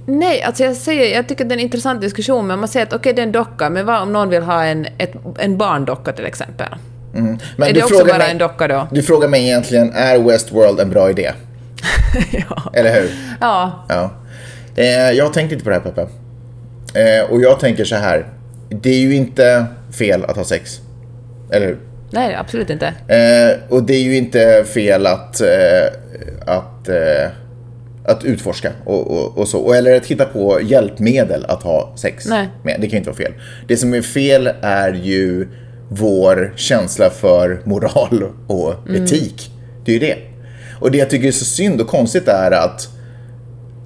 Nej, alltså jag, säger, jag tycker det är en intressant diskussion, men man säger att okej, det är en docka, men vad om någon vill ha en, ett, en barndocka till exempel? Mm. Men är du det också bara mig- en docka då? Du frågar mig egentligen, är Westworld en bra idé? ja. Eller hur? ja. Ja. Eh, jag tänkte inte på det här Peppe. Eh, och jag tänker så här. Det är ju inte fel att ha sex. Eller hur? Nej, absolut inte. Eh, och det är ju inte fel att, eh, att, eh, att utforska och, och, och så. Och, eller att hitta på hjälpmedel att ha sex Nej. med. Det kan ju inte vara fel. Det som är fel är ju vår känsla för moral och etik. Det är ju det. Och det jag tycker är så synd och konstigt är att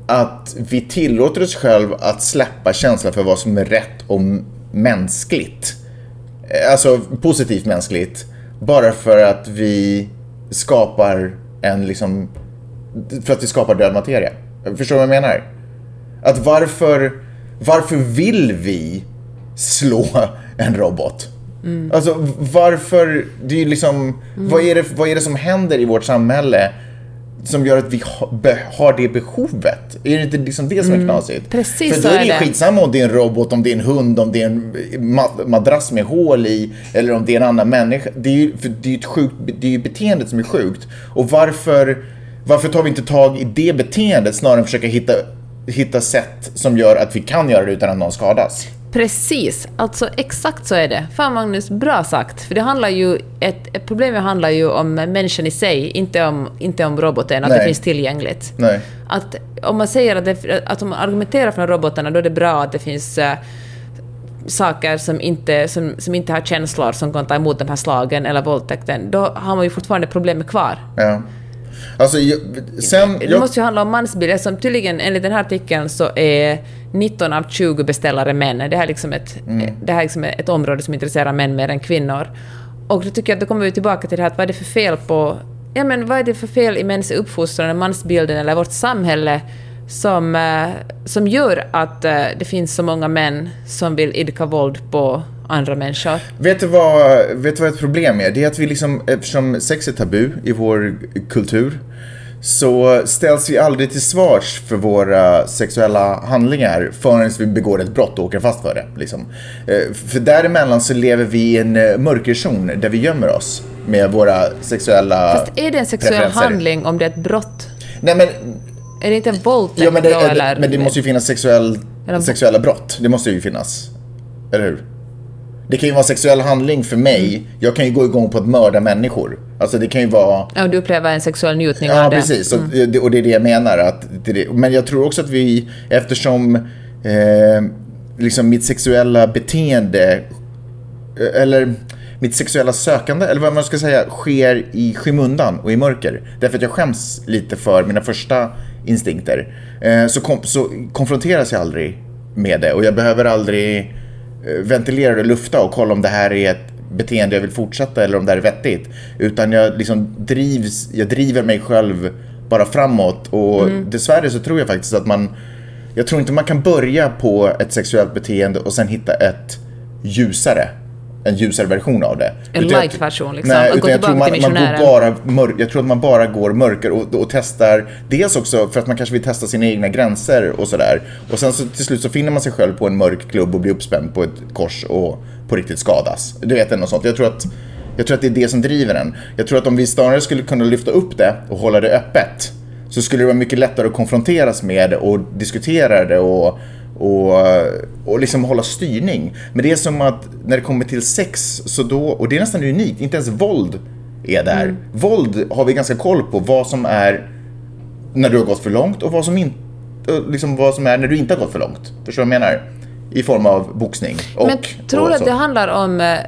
att vi tillåter oss själv att släppa känslan för vad som är rätt och mänskligt. Eh, Alltså positivt mänskligt. Bara för att vi skapar en liksom... För att vi skapar död materia. Förstår du vad jag menar? Att varför... Varför vill vi slå en robot? Alltså varför... Det är liksom... Vad, är det, vad är det som händer i vårt samhälle som gör att vi ha, be, har det behovet? Är det inte liksom det som är knasigt? Precis För då är det ju det. skitsamma om det är en robot, om det är en hund, om det är en ma- madrass med hål i eller om det är en annan människa. Det är ju, för det är ett sjukt, det är ju beteendet som är sjukt. Och varför, varför tar vi inte tag i det beteendet snarare än försöka hitta, hitta sätt som gör att vi kan göra det utan att någon skadas? Precis, alltså exakt så är det. Fan Magnus, bra sagt. För det handlar ju, ett, ett problem handlar ju om människan i sig, inte om, inte om roboten, att Nej. det finns tillgängligt. Nej. Att om man säger att, det, att om man argumenterar för robotarna, då är det bra att det finns eh, saker som inte, som, som inte har känslor som kan ta emot de här slagen eller våldtäkten. Då har man ju fortfarande problemet kvar. Ja. Alltså, jag, sen... Det Jag, måste ju handla om mansbild, som tydligen enligt den här artikeln så är 19 av 20 beställare män. Det här är liksom ett, det här är liksom ett område som intresserar män mer än kvinnor. Och då tycker jag att då kommer vi tillbaka till det här att vad är det för fel på... Ja men vad är det för fel i mäns uppfostran, mansbilden eller vårt samhälle som, eh, som gör att eh, det finns så många män som vill idka våld på andra människor? Vet du, vad, vet du vad ett problem är? Det är att vi liksom, eftersom sex är tabu i vår kultur, så ställs vi aldrig till svars för våra sexuella handlingar förrän vi begår ett brott och åker fast för det. Liksom. Eh, För däremellan så lever vi i en eh, mörkerzon där vi gömmer oss med våra sexuella Fast är det en sexuell handling om det är ett brott? Nej men, Är det inte en våldtäkt ja, men, det, då eller? men det måste ju finnas sexuell, sexuella brott. Det måste ju finnas. Eller hur? Det kan ju vara sexuell handling för mig. Mm. Jag kan ju gå igång på att mörda människor. Alltså det kan ju vara... Ja, du upplever en sexuell njutning Ja, av det. precis. Och, det, och det är det jag menar. Att det. Men jag tror också att vi, eftersom eh, liksom mitt sexuella beteende, eh, eller mitt sexuella sökande, eller vad man ska säga, sker i skymundan och i mörker. Därför att jag skäms lite för mina första instinkter. Eh, så, kom, så konfronteras jag aldrig med det och jag behöver aldrig ventilera det och lufta och kolla om det här är ett beteende jag vill fortsätta eller om det här är vettigt. Utan jag liksom drivs, jag driver mig själv bara framåt och dessvärre så tror jag faktiskt att man, jag tror inte man kan börja på ett sexuellt beteende och sen hitta ett ljusare, en ljusare version av det. En Utan jag- light-version, liksom. Nej, utan jag tror man, man bara mör, jag tror att man bara går mörker och, och testar, dels också för att man kanske vill testa sina egna gränser och sådär. Och sen så till slut så finner man sig själv på en mörk klubb och blir uppspänd på ett kors och på riktigt skadas. Du vet, något sånt. Jag tror att jag tror att det är det som driver en. Jag tror att om vi snarare skulle kunna lyfta upp det och hålla det öppet så skulle det vara mycket lättare att konfronteras med och diskutera det och, och, och liksom hålla styrning. Men det är som att när det kommer till sex, så då, och det är nästan unikt, inte ens våld är där. Våld har vi ganska koll på vad som är när du har gått för långt och vad som, in, liksom vad som är när du inte har gått för långt. Förstår du vad jag menar? I form av boxning. Och, Men tror du att det handlar om, eh,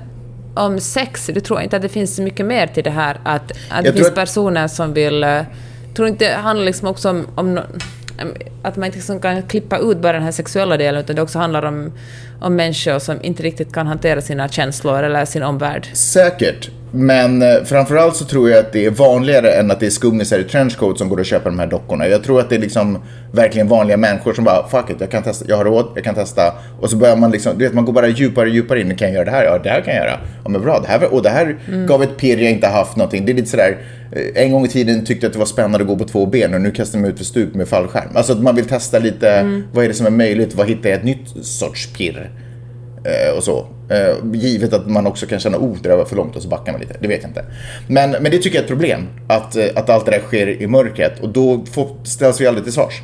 om sex? Du tror inte att det finns så mycket mer till det här? Att, att det finns att- personer som vill... eh, Tror inte det handlar liksom också om, om att man inte liksom kan klippa ut bara den här sexuella delen, utan det också handlar om, om människor som inte riktigt kan hantera sina känslor eller sin omvärld? Säkert. Men eh, framförallt så tror jag att det är vanligare än att det är skummisar i trenchcoat som går och köper de här dockorna. Jag tror att det är liksom verkligen vanliga människor som bara fuck it, jag kan testa, jag har råd, jag kan testa. Och så börjar man liksom, du vet man går bara djupare och djupare in. Kan jag göra det här? Ja, det här kan jag göra. Ja men bra, det här, och det här gav ett pirr jag inte haft någonting. Det är lite sådär, eh, en gång i tiden tyckte jag att det var spännande att gå på två ben och nu kastar jag mig ut för stup med fallskärm. Alltså att man vill testa lite, vad är det som är möjligt? Vad hittar jag ett nytt sorts pirr? Eh, och så. Eh, givet att man också kan känna, oh, det där var för långt och så backar man lite. Det vet jag inte. Men, men det tycker jag är ett problem. Att, eh, att allt det där sker i mörkret. Och då får, ställs vi aldrig till svars.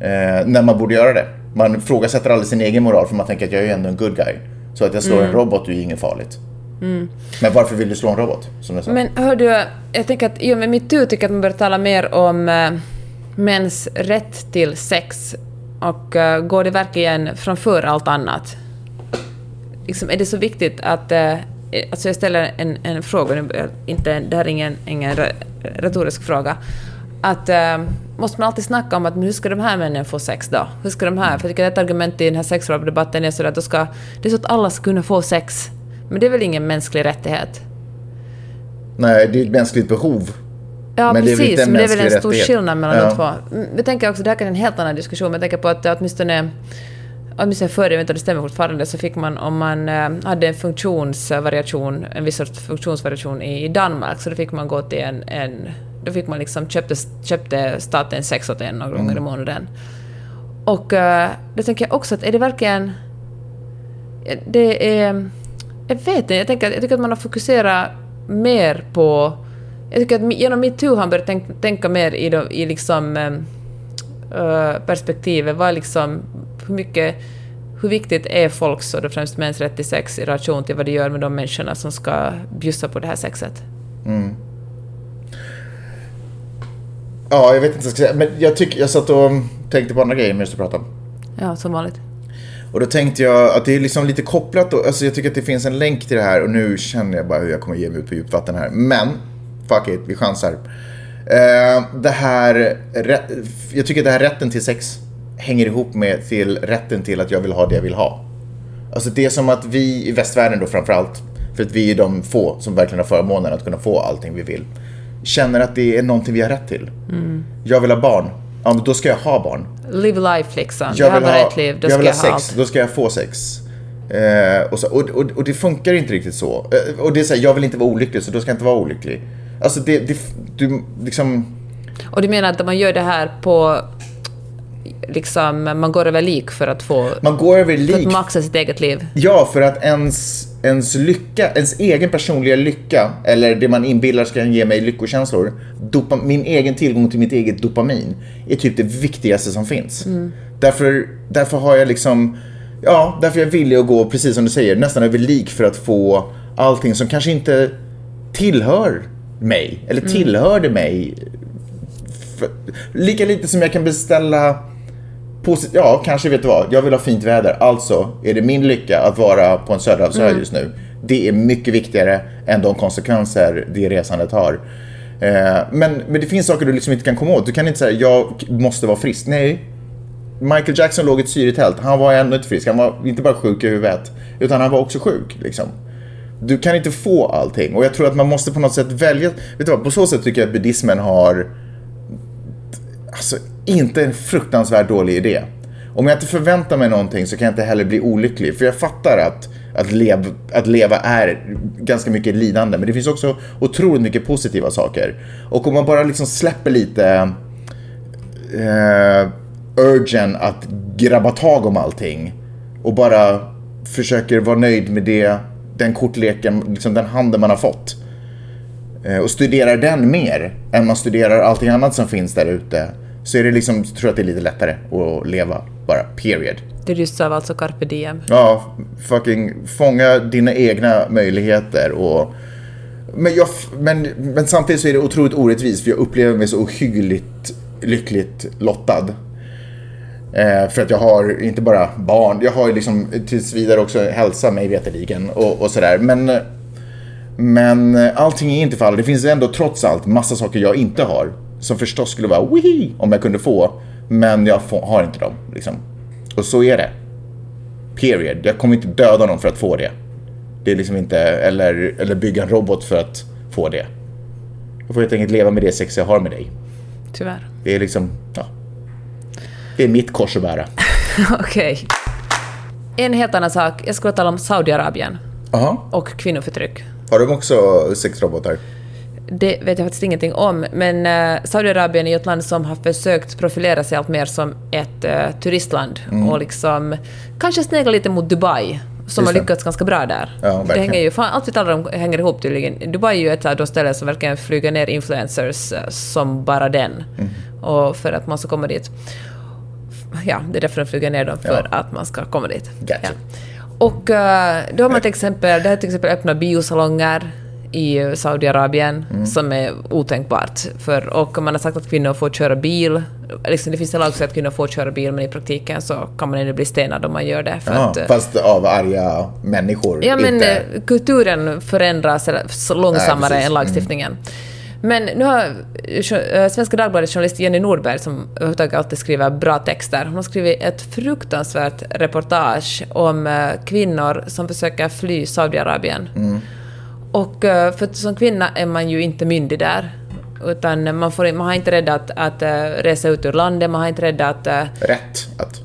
Eh, när man borde göra det. Man ifrågasätter aldrig sin egen moral för man tänker att jag är ju ändå en good guy. Så att jag slår en robot är ju inget farligt. Men varför vill du slå en robot? Som jag sa. Men hör du, jag tänker att i och med metoo tycker jag att man bör tala mer om, eh, mäns rätt till sex och eh, går det verkligen framför allt annat? Liksom, är det så viktigt att... Uh, alltså jag ställer en, en fråga, inte, det här är ingen, ingen retorisk fråga. Att uh, måste man alltid snacka om att men hur ska de här männen få sex då? Hur ska de här... För jag tycker att ett argument i den här sexdebatten är så att ska, det är så att alla ska kunna få sex. Men det är väl ingen mänsklig rättighet? Nej, det är ett mänskligt behov. Ja, men precis, det men det är väl en stor rättighet. skillnad mellan ja. de två. Vi tänker också, det här kan en helt annan diskussion, men jag tänker på att åtminstone åtminstone förr, jag vet inte om det stämmer fortfarande, så fick man om man äh, hade en funktionsvariation, en viss sorts funktionsvariation i, Danmark, så då fick man gå till en, en då fick man liksom köpte, köpte staten sex åt en några gånger i månaden. Och äh, då tänker jag också att är det verkligen... Det är... Jag vet inte, jag, tänker, jag tycker att man har fokuserat mer på... Jag tycker att genom metoo har han börjat tänka, tänka mer i, i liksom, äh, perspektivet. Vad liksom, hur mycket... Hur viktigt är folks, och då främst mäns rätt till sex i relation till vad det gör med de människorna som ska bjussa på det här sexet? Mm. Ja, jag vet inte vad jag ska säga. Men jag, tycker, jag satt och tänkte på andra grejer medan du pratade. Ja, som vanligt. Och då tänkte jag att det är liksom lite kopplat. Och, alltså jag tycker att det finns en länk till det här. Och nu känner jag bara hur jag kommer ge mig ut på djupt vatten här. Men, fuck it, vi chansar. Uh, det här, jag tycker att det här rätten till sex hänger ihop med till rätten till att jag vill ha det jag vill ha. Alltså det är som att vi i västvärlden då framförallt, för att vi är de få som verkligen har förmånen att kunna få allting vi vill, känner att det är någonting vi har rätt till. Mm. Jag vill ha barn, ja men då ska jag ha barn. Live life liksom. Jag, vill ha, ett liv, då jag ska vill ha sex, allt. då ska jag få sex. Eh, och, så, och, och, och det funkar inte riktigt så. Eh, och det är så här, jag vill inte vara olycklig så då ska jag inte vara olycklig. Alltså det, det du liksom... Och du menar att man gör det här på... Liksom, man går över lik för att få... Man går över För lik. att maxa sitt eget liv. Ja, för att ens, ens lycka, ens egen personliga lycka, eller det man inbillar ska ge mig lyckokänslor, dopa, min egen tillgång till mitt eget dopamin, är typ det viktigaste som finns. Därför, därför har jag liksom, ja, därför är jag villig att gå, precis som du säger, nästan över lik för att få allting som kanske inte tillhör mig, eller tillhörde mig. För, lika lite som jag kan beställa Posit- ja, kanske vet du vad. Jag vill ha fint väder. Alltså är det min lycka att vara på en söderhavsö just nu. Det är mycket viktigare än de konsekvenser det resandet har. Eh, men, men det finns saker du liksom inte kan komma åt. Du kan inte säga jag måste vara frisk. Nej. Michael Jackson låg i ett syretält. Han var ändå inte frisk. Han var inte bara sjuk i huvudet. Utan han var också sjuk. Liksom. Du kan inte få allting. Och jag tror att man måste på något sätt välja. Vet du vad, på så sätt tycker jag att buddhismen har alltså, inte en fruktansvärt dålig idé. Om jag inte förväntar mig någonting så kan jag inte heller bli olycklig. För jag fattar att, att, lev, att leva är ganska mycket lidande. Men det finns också otroligt mycket positiva saker. Och om man bara liksom släpper lite eh, urgen att grabba tag om allting. Och bara försöker vara nöjd med det, den kortleken, liksom den handen man har fått. Eh, och studerar den mer än man studerar allting annat som finns där ute så är det liksom, tror jag att det är lite lättare att leva bara, period. Det sa var alltså carpe diem. Ja, fucking fånga dina egna möjligheter och men, jag, men, men samtidigt så är det otroligt orättvist för jag upplever mig så ohyggligt lyckligt lottad. Eh, för att jag har inte bara barn, jag har liksom tills vidare också hälsa mig veterligen och, och sådär. Men, men allting är inte för alla. Det finns ändå trots allt massa saker jag inte har. Som förstås skulle vara wihi om jag kunde få. Men jag får, har inte dem. Liksom. Och så är det. Period. Jag kommer inte döda någon för att få det. Det är liksom inte, eller, eller bygga en robot för att få det. Jag får helt enkelt leva med det sex jag har med dig. Tyvärr. Det är liksom, ja. Det är mitt kors att bära. Okej. En helt annan sak. Jag skulle tala om Saudiarabien Aha. och kvinnoförtryck. Har de också sexrobotar? Det vet jag faktiskt ingenting om, men uh, Saudiarabien är ju ett land som har försökt profilera sig allt mer som ett uh, turistland och liksom kanske snegla lite mot Dubai, som Just har det. lyckats ganska bra där. Ja, det hänger ju, fan, allt vi talar om hänger ihop tydligen. Dubai är ju ett av de ställen som verkligen flyger ner influencers uh, som bara den, Mm. och för att man ska komma dit. Ja, det är därför de flyger ner dem, för Ja. att man ska komma dit. Gotcha. Ja. Och uh, då har man till exempel, det här till exempel öppna biosalonger i Saudiarabien som är otänkbart. För, och man har sagt att kvinnor får köra bil. Liksom, det finns en lag som säger att kvinnor får köra bil, men i praktiken så kan man ändå bli stenad om man gör det. För Ja, att, eh, fast av arga människor. Ja, men inte... eh, kulturen förändras långsammare precis. än lagstiftningen. Men nu har eh, Svenska Dagbladets journalist Jenny Nordberg, som överhuvudtaget alltid skriver bra texter, hon har skrivit ett fruktansvärt reportage om eh, kvinnor som försöker fly Saudiarabien. Och eh, för som kvinna är man ju inte myndig där. Utan man, får, man har inte rätt att, att eh, resa ut ur landet, man har inte rätt att... eh, Rätt att...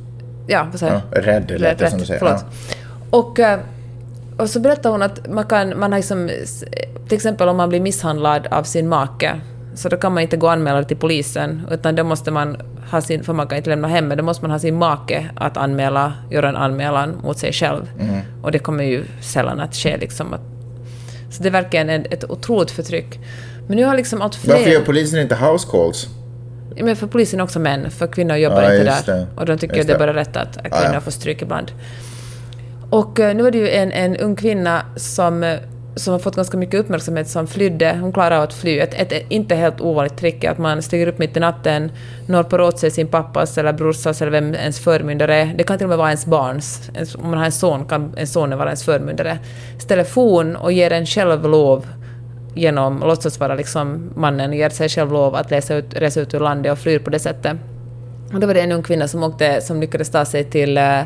Ja, vad säger Ja, jag? rädd lät det som du säger. Förlåt. Och, eh, och så berättar hon att man kan, man har liksom, till exempel om man blir misshandlad av sin make, så då kan man inte gå och anmäla det till polisen, utan då måste man ha sin, för man kan inte lämna hemmet, då måste man ha sin make att anmäla, göra en anmälan mot sig själv. Mm. Och det kommer ju sällan att ske liksom. Att, så det är verkligen ett, otroligt förtryck. Men nu har liksom allt fler... Varför gör polisen inte house calls? Men för polisen är också män, för kvinnor jobbar Ja, inte där. det. Och de tycker att det är bara rätt att, att kvinnor ja. får stryk ibland. Och eh, nu var det ju en, en ung kvinna som, eh, som har fått ganska mycket uppmärksamhet som flydde. Hon klarade av att fly. Ett, ett, ett inte helt ovanligt trick är att man stiger upp mitt i natten, norpar åt sig sin pappas eller brorsas eller vem ens förmyndare är. Det kan till och med vara ens barns. Ens- Om man har en son kan en son vara ens förmyndare. Ställer och ger en själv lov genom, att låtsas vara liksom mannen, ger sig själv lov att resa ut, resa ut ur landet och flyr på det sättet. Och då var det en ung kvinna som, åkte, som lyckades ta sig till, eh,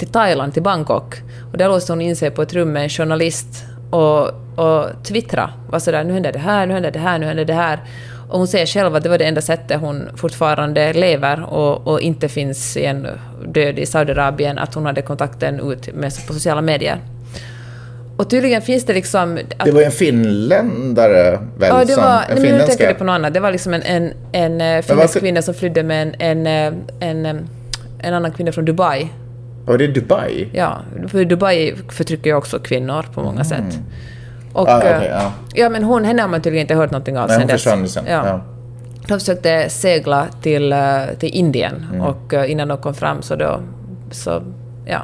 till Thailand, till Bangkok. Och där låste hon in sig på ett rum med en journalist och, och twittra. Var sådär, nu händer det här, nu händer det här, nu händer det här. Och hon säger själv att det var det enda sättet hon fortfarande lever och, och inte finns en död i Saudiarabien, att hon hade kontakten ut med, på sociala medier. Och tydligen finns det liksom... Att, Det var ju en finländare väl? Ja, det som, var, en nej, men nu tänker jag på något annat. Det var liksom en, en, en eh, finländsk varför- kvinna som flydde med en, en, eh, en, eh, en annan kvinna från Dubai. Var det Dubai? Ja, för Dubai förtrycker ju också kvinnor på många sätt. Och, Ah, eh, ja. ja, men hon, henne har man tydligen inte hört någonting av Nej, sen dess. sen. Ja. Ja. De försökte segla till, eh, till Indien Mm. och eh, innan de kom fram så då så, ja,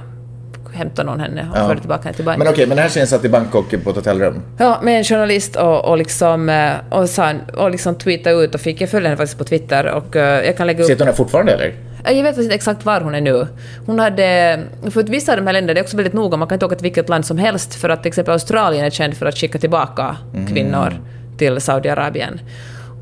hämtade någon henne och Ja. förde tillbaka henne till Dubai. Men okej, men den här tjejen satt i Bangkok på ett hotellrum. Ja, med en journalist och, och liksom, och, sa, och liksom tweetade ut och fick, jag följer henne faktiskt på Twitter och jag kan lägga upp... Sitter hon där fortfarande eller? Jag vet inte exakt var hon är nu. Hon hade... För att vissa av de här länderna, det är också väldigt noga, man kan inte åka till vilket land som helst för att till exempel Australien är känd för att skicka tillbaka kvinnor till Saudiarabien.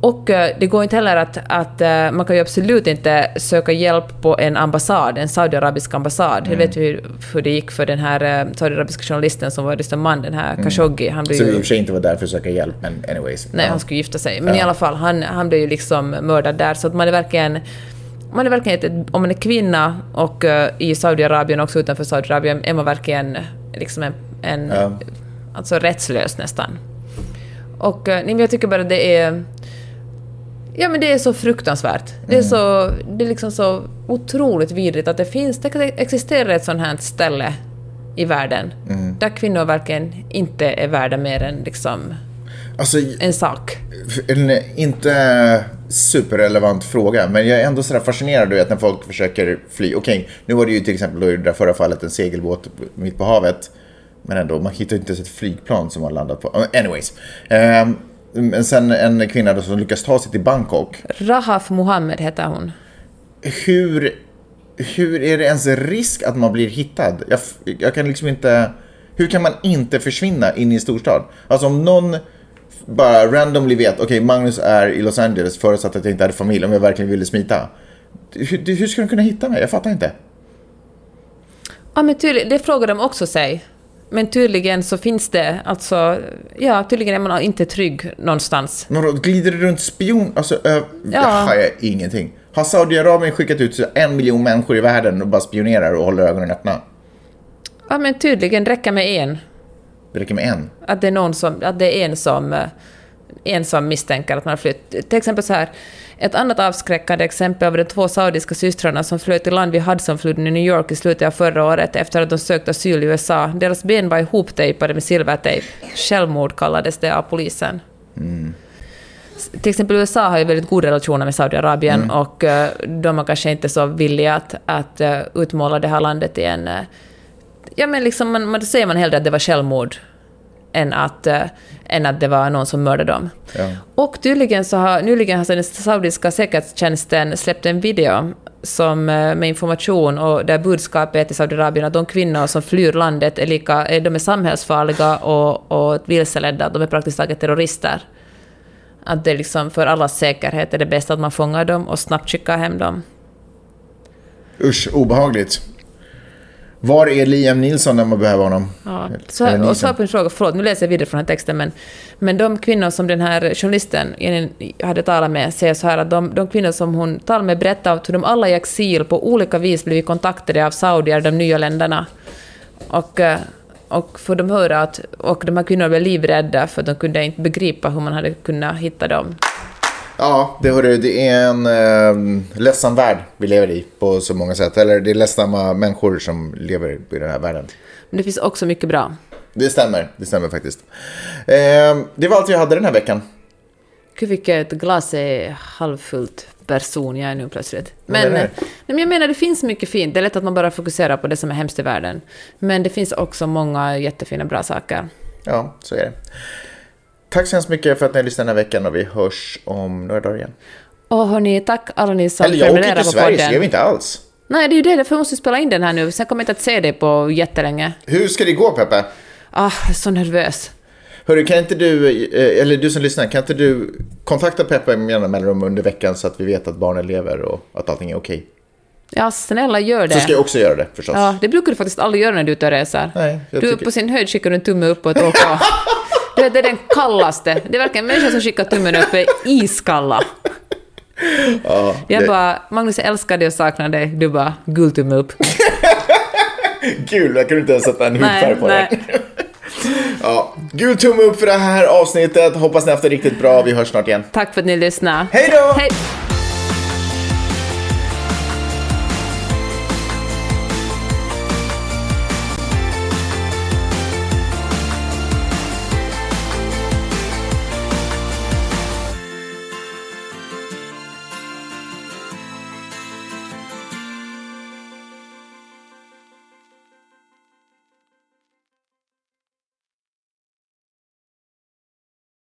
Och eh, det går inte heller att, att eh, man kan ju absolut inte söka hjälp på en ambassad, en saudiarabisk ambassad. Jag vet hur, hur det gick för den här eh, saudiarabiska journalisten som var just en man, den här Khashoggi. Han blev vi i och för sig inte var där för att söka hjälp, men anyways. Nej, han skulle gifta sig. Men Ja. i alla fall, han, han blev ju liksom mördad där. Så att man är verkligen... Man är verkligen ett, om man är kvinna och eh, i Saudiarabien och också utanför Saudiarabien är man verkligen liksom en, en Ja. alltså rättslös nästan. Och nej, men jag tycker bara det är... Ja men det är så fruktansvärt. Det är, Mm. så, det är liksom så otroligt vidrigt att det finns, det kan existera ett sånt här ställe i världen Mm. där kvinnor verkligen inte är värda mer än liksom Alltså, en sak. en inte superrelevant fråga, men jag är ändå sådär fascinerad du vet, när folk försöker fly. Okej, nu var det ju till exempel i det där förra fallet en segelbåt mitt på havet. Men ändå, man hittar inte ens ett flygplan som har landat på. Anyways. Ehm, Men sen en kvinna då som lyckas ta sig till Bangkok. Rahaf Mohammed heter hon. Hur, hur är det ens risk att man blir hittad? Jag, jag kan liksom inte... Hur kan man inte försvinna in i en storstad? Alltså om någon bara randomly vet, okej Magnus är i Los Angeles förutsatt att jag inte hade familj, om jag verkligen ville smita. Hur, hur ska de kunna hitta mig? Jag fattar inte. Ja, men tydlig, det frågar de också sig. Men tydligen så finns det, alltså, ja, tydligen är man inte trygg någonstans. Några glider det runt spion? Alltså, ö, Ja. har jag ingenting. Har Saudiarabien skickat ut en miljon människor i världen och bara spionerar och håller ögonen öppna? Ja, men tydligen räcker med en. Det räcker med en. Att det är någon som, att det är en som, eh, en som misstänker att man har flytt. Till exempel så här, ett annat avskräckande exempel var de två saudiska systrarna som flöt i land vid Hudsonfloden i New York i slutet av förra året efter att de sökt asyl i USA. Deras ben var ihoptejpade med silvertejp. Självmord kallades det av polisen. Till exempel USA har ju väldigt goda relationer med Saudiarabien och eh, de är kanske inte så villiga att, att eh, utmåla det här landet i en... eh, ja men liksom, man, man, då säger man hellre att det var självmord än att, eh, än att det var någon som mördade dem. Ja. Och tydligen så har, nyligen har den saudiska säkerhetstjänsten släppt en video som, eh, med information och där budskapet är till Saudiarabien att de kvinnor som flyr landet är, lika, är, de är samhällsfarliga och, och vilseledda, de är praktiskt taget terrorister. Att det liksom för allas säkerhet är det bäst att man fångar dem och snabbt skickar hem dem. Usch, obehagligt. Var är Liam Nilsson när man behöver honom? Ja. Så, och svar på en fråga, förlåt, nu läser jag vidare från den här texten, men, men de kvinnor som den här journalisten hade talat med säger så här att de, de kvinnor som hon talade med berättar att hur de alla i exil på olika vis blivit kontaktade av saudier, de nya länderna. Och, eh, och får de höra att, och de här kvinnorna blev livrädda för att de kunde inte begripa hur man hade kunnat hitta dem. Ja, det, hörru, det är en eh, ledsam värld vi lever i på så många sätt. Eller det är ledsamma människor som lever i den här världen. Men det finns också mycket bra. Det stämmer, det stämmer faktiskt. Eh, det var allt vi hade den här veckan. Gud vilket glas är halvfullt person jag är nu plötsligt. Men, menar nej, men jag menar, det finns mycket fint. Det är lätt att man bara fokuserar på det som är hemskt i världen. Men det finns också många jättefina bra saker. Ja, så är det. Tack så hemskt mycket för att ni har lyssnat den här veckan och vi hörs om några dagar igen. Och hörni, tack alla ni som Eller jag åker prenumererar till på Sverige, så podden. jag vet inte alls. Nej, det är ju det, därför måste jag spela in den här nu. Sen kommer jag inte att se dig på jättelänge. Hur ska det gå Peppe? Ah, jag är så nervös. Hörru, kan inte du, eh, eller du som lyssnar, kan inte du kontakta Peppe med jämna mellanrum under veckan så att vi vet att barnen lever och att allting är okej? Ja, snälla gör det. Så ska jag också göra det förstås. Ja, det brukar du faktiskt aldrig göra när du är ute och reser. Nej, du, tycker- På sin höjd skickar du en tumme upp och ett Vet, det är den kallaste. Det är verkligen människor som skickar tummen upp är iskalla. Ja, Jag det- bara, Magnus jag älskar dig och saknar dig. Du bara, guldtumme upp. Kul, jag kunde inte ens sätta en hudfärg på nej. det. Ja, gul tumme upp för det här avsnittet. Hoppas ni haft det riktigt bra. Vi hörs snart igen. Tack för att ni lyssnade. Hej då! Hej!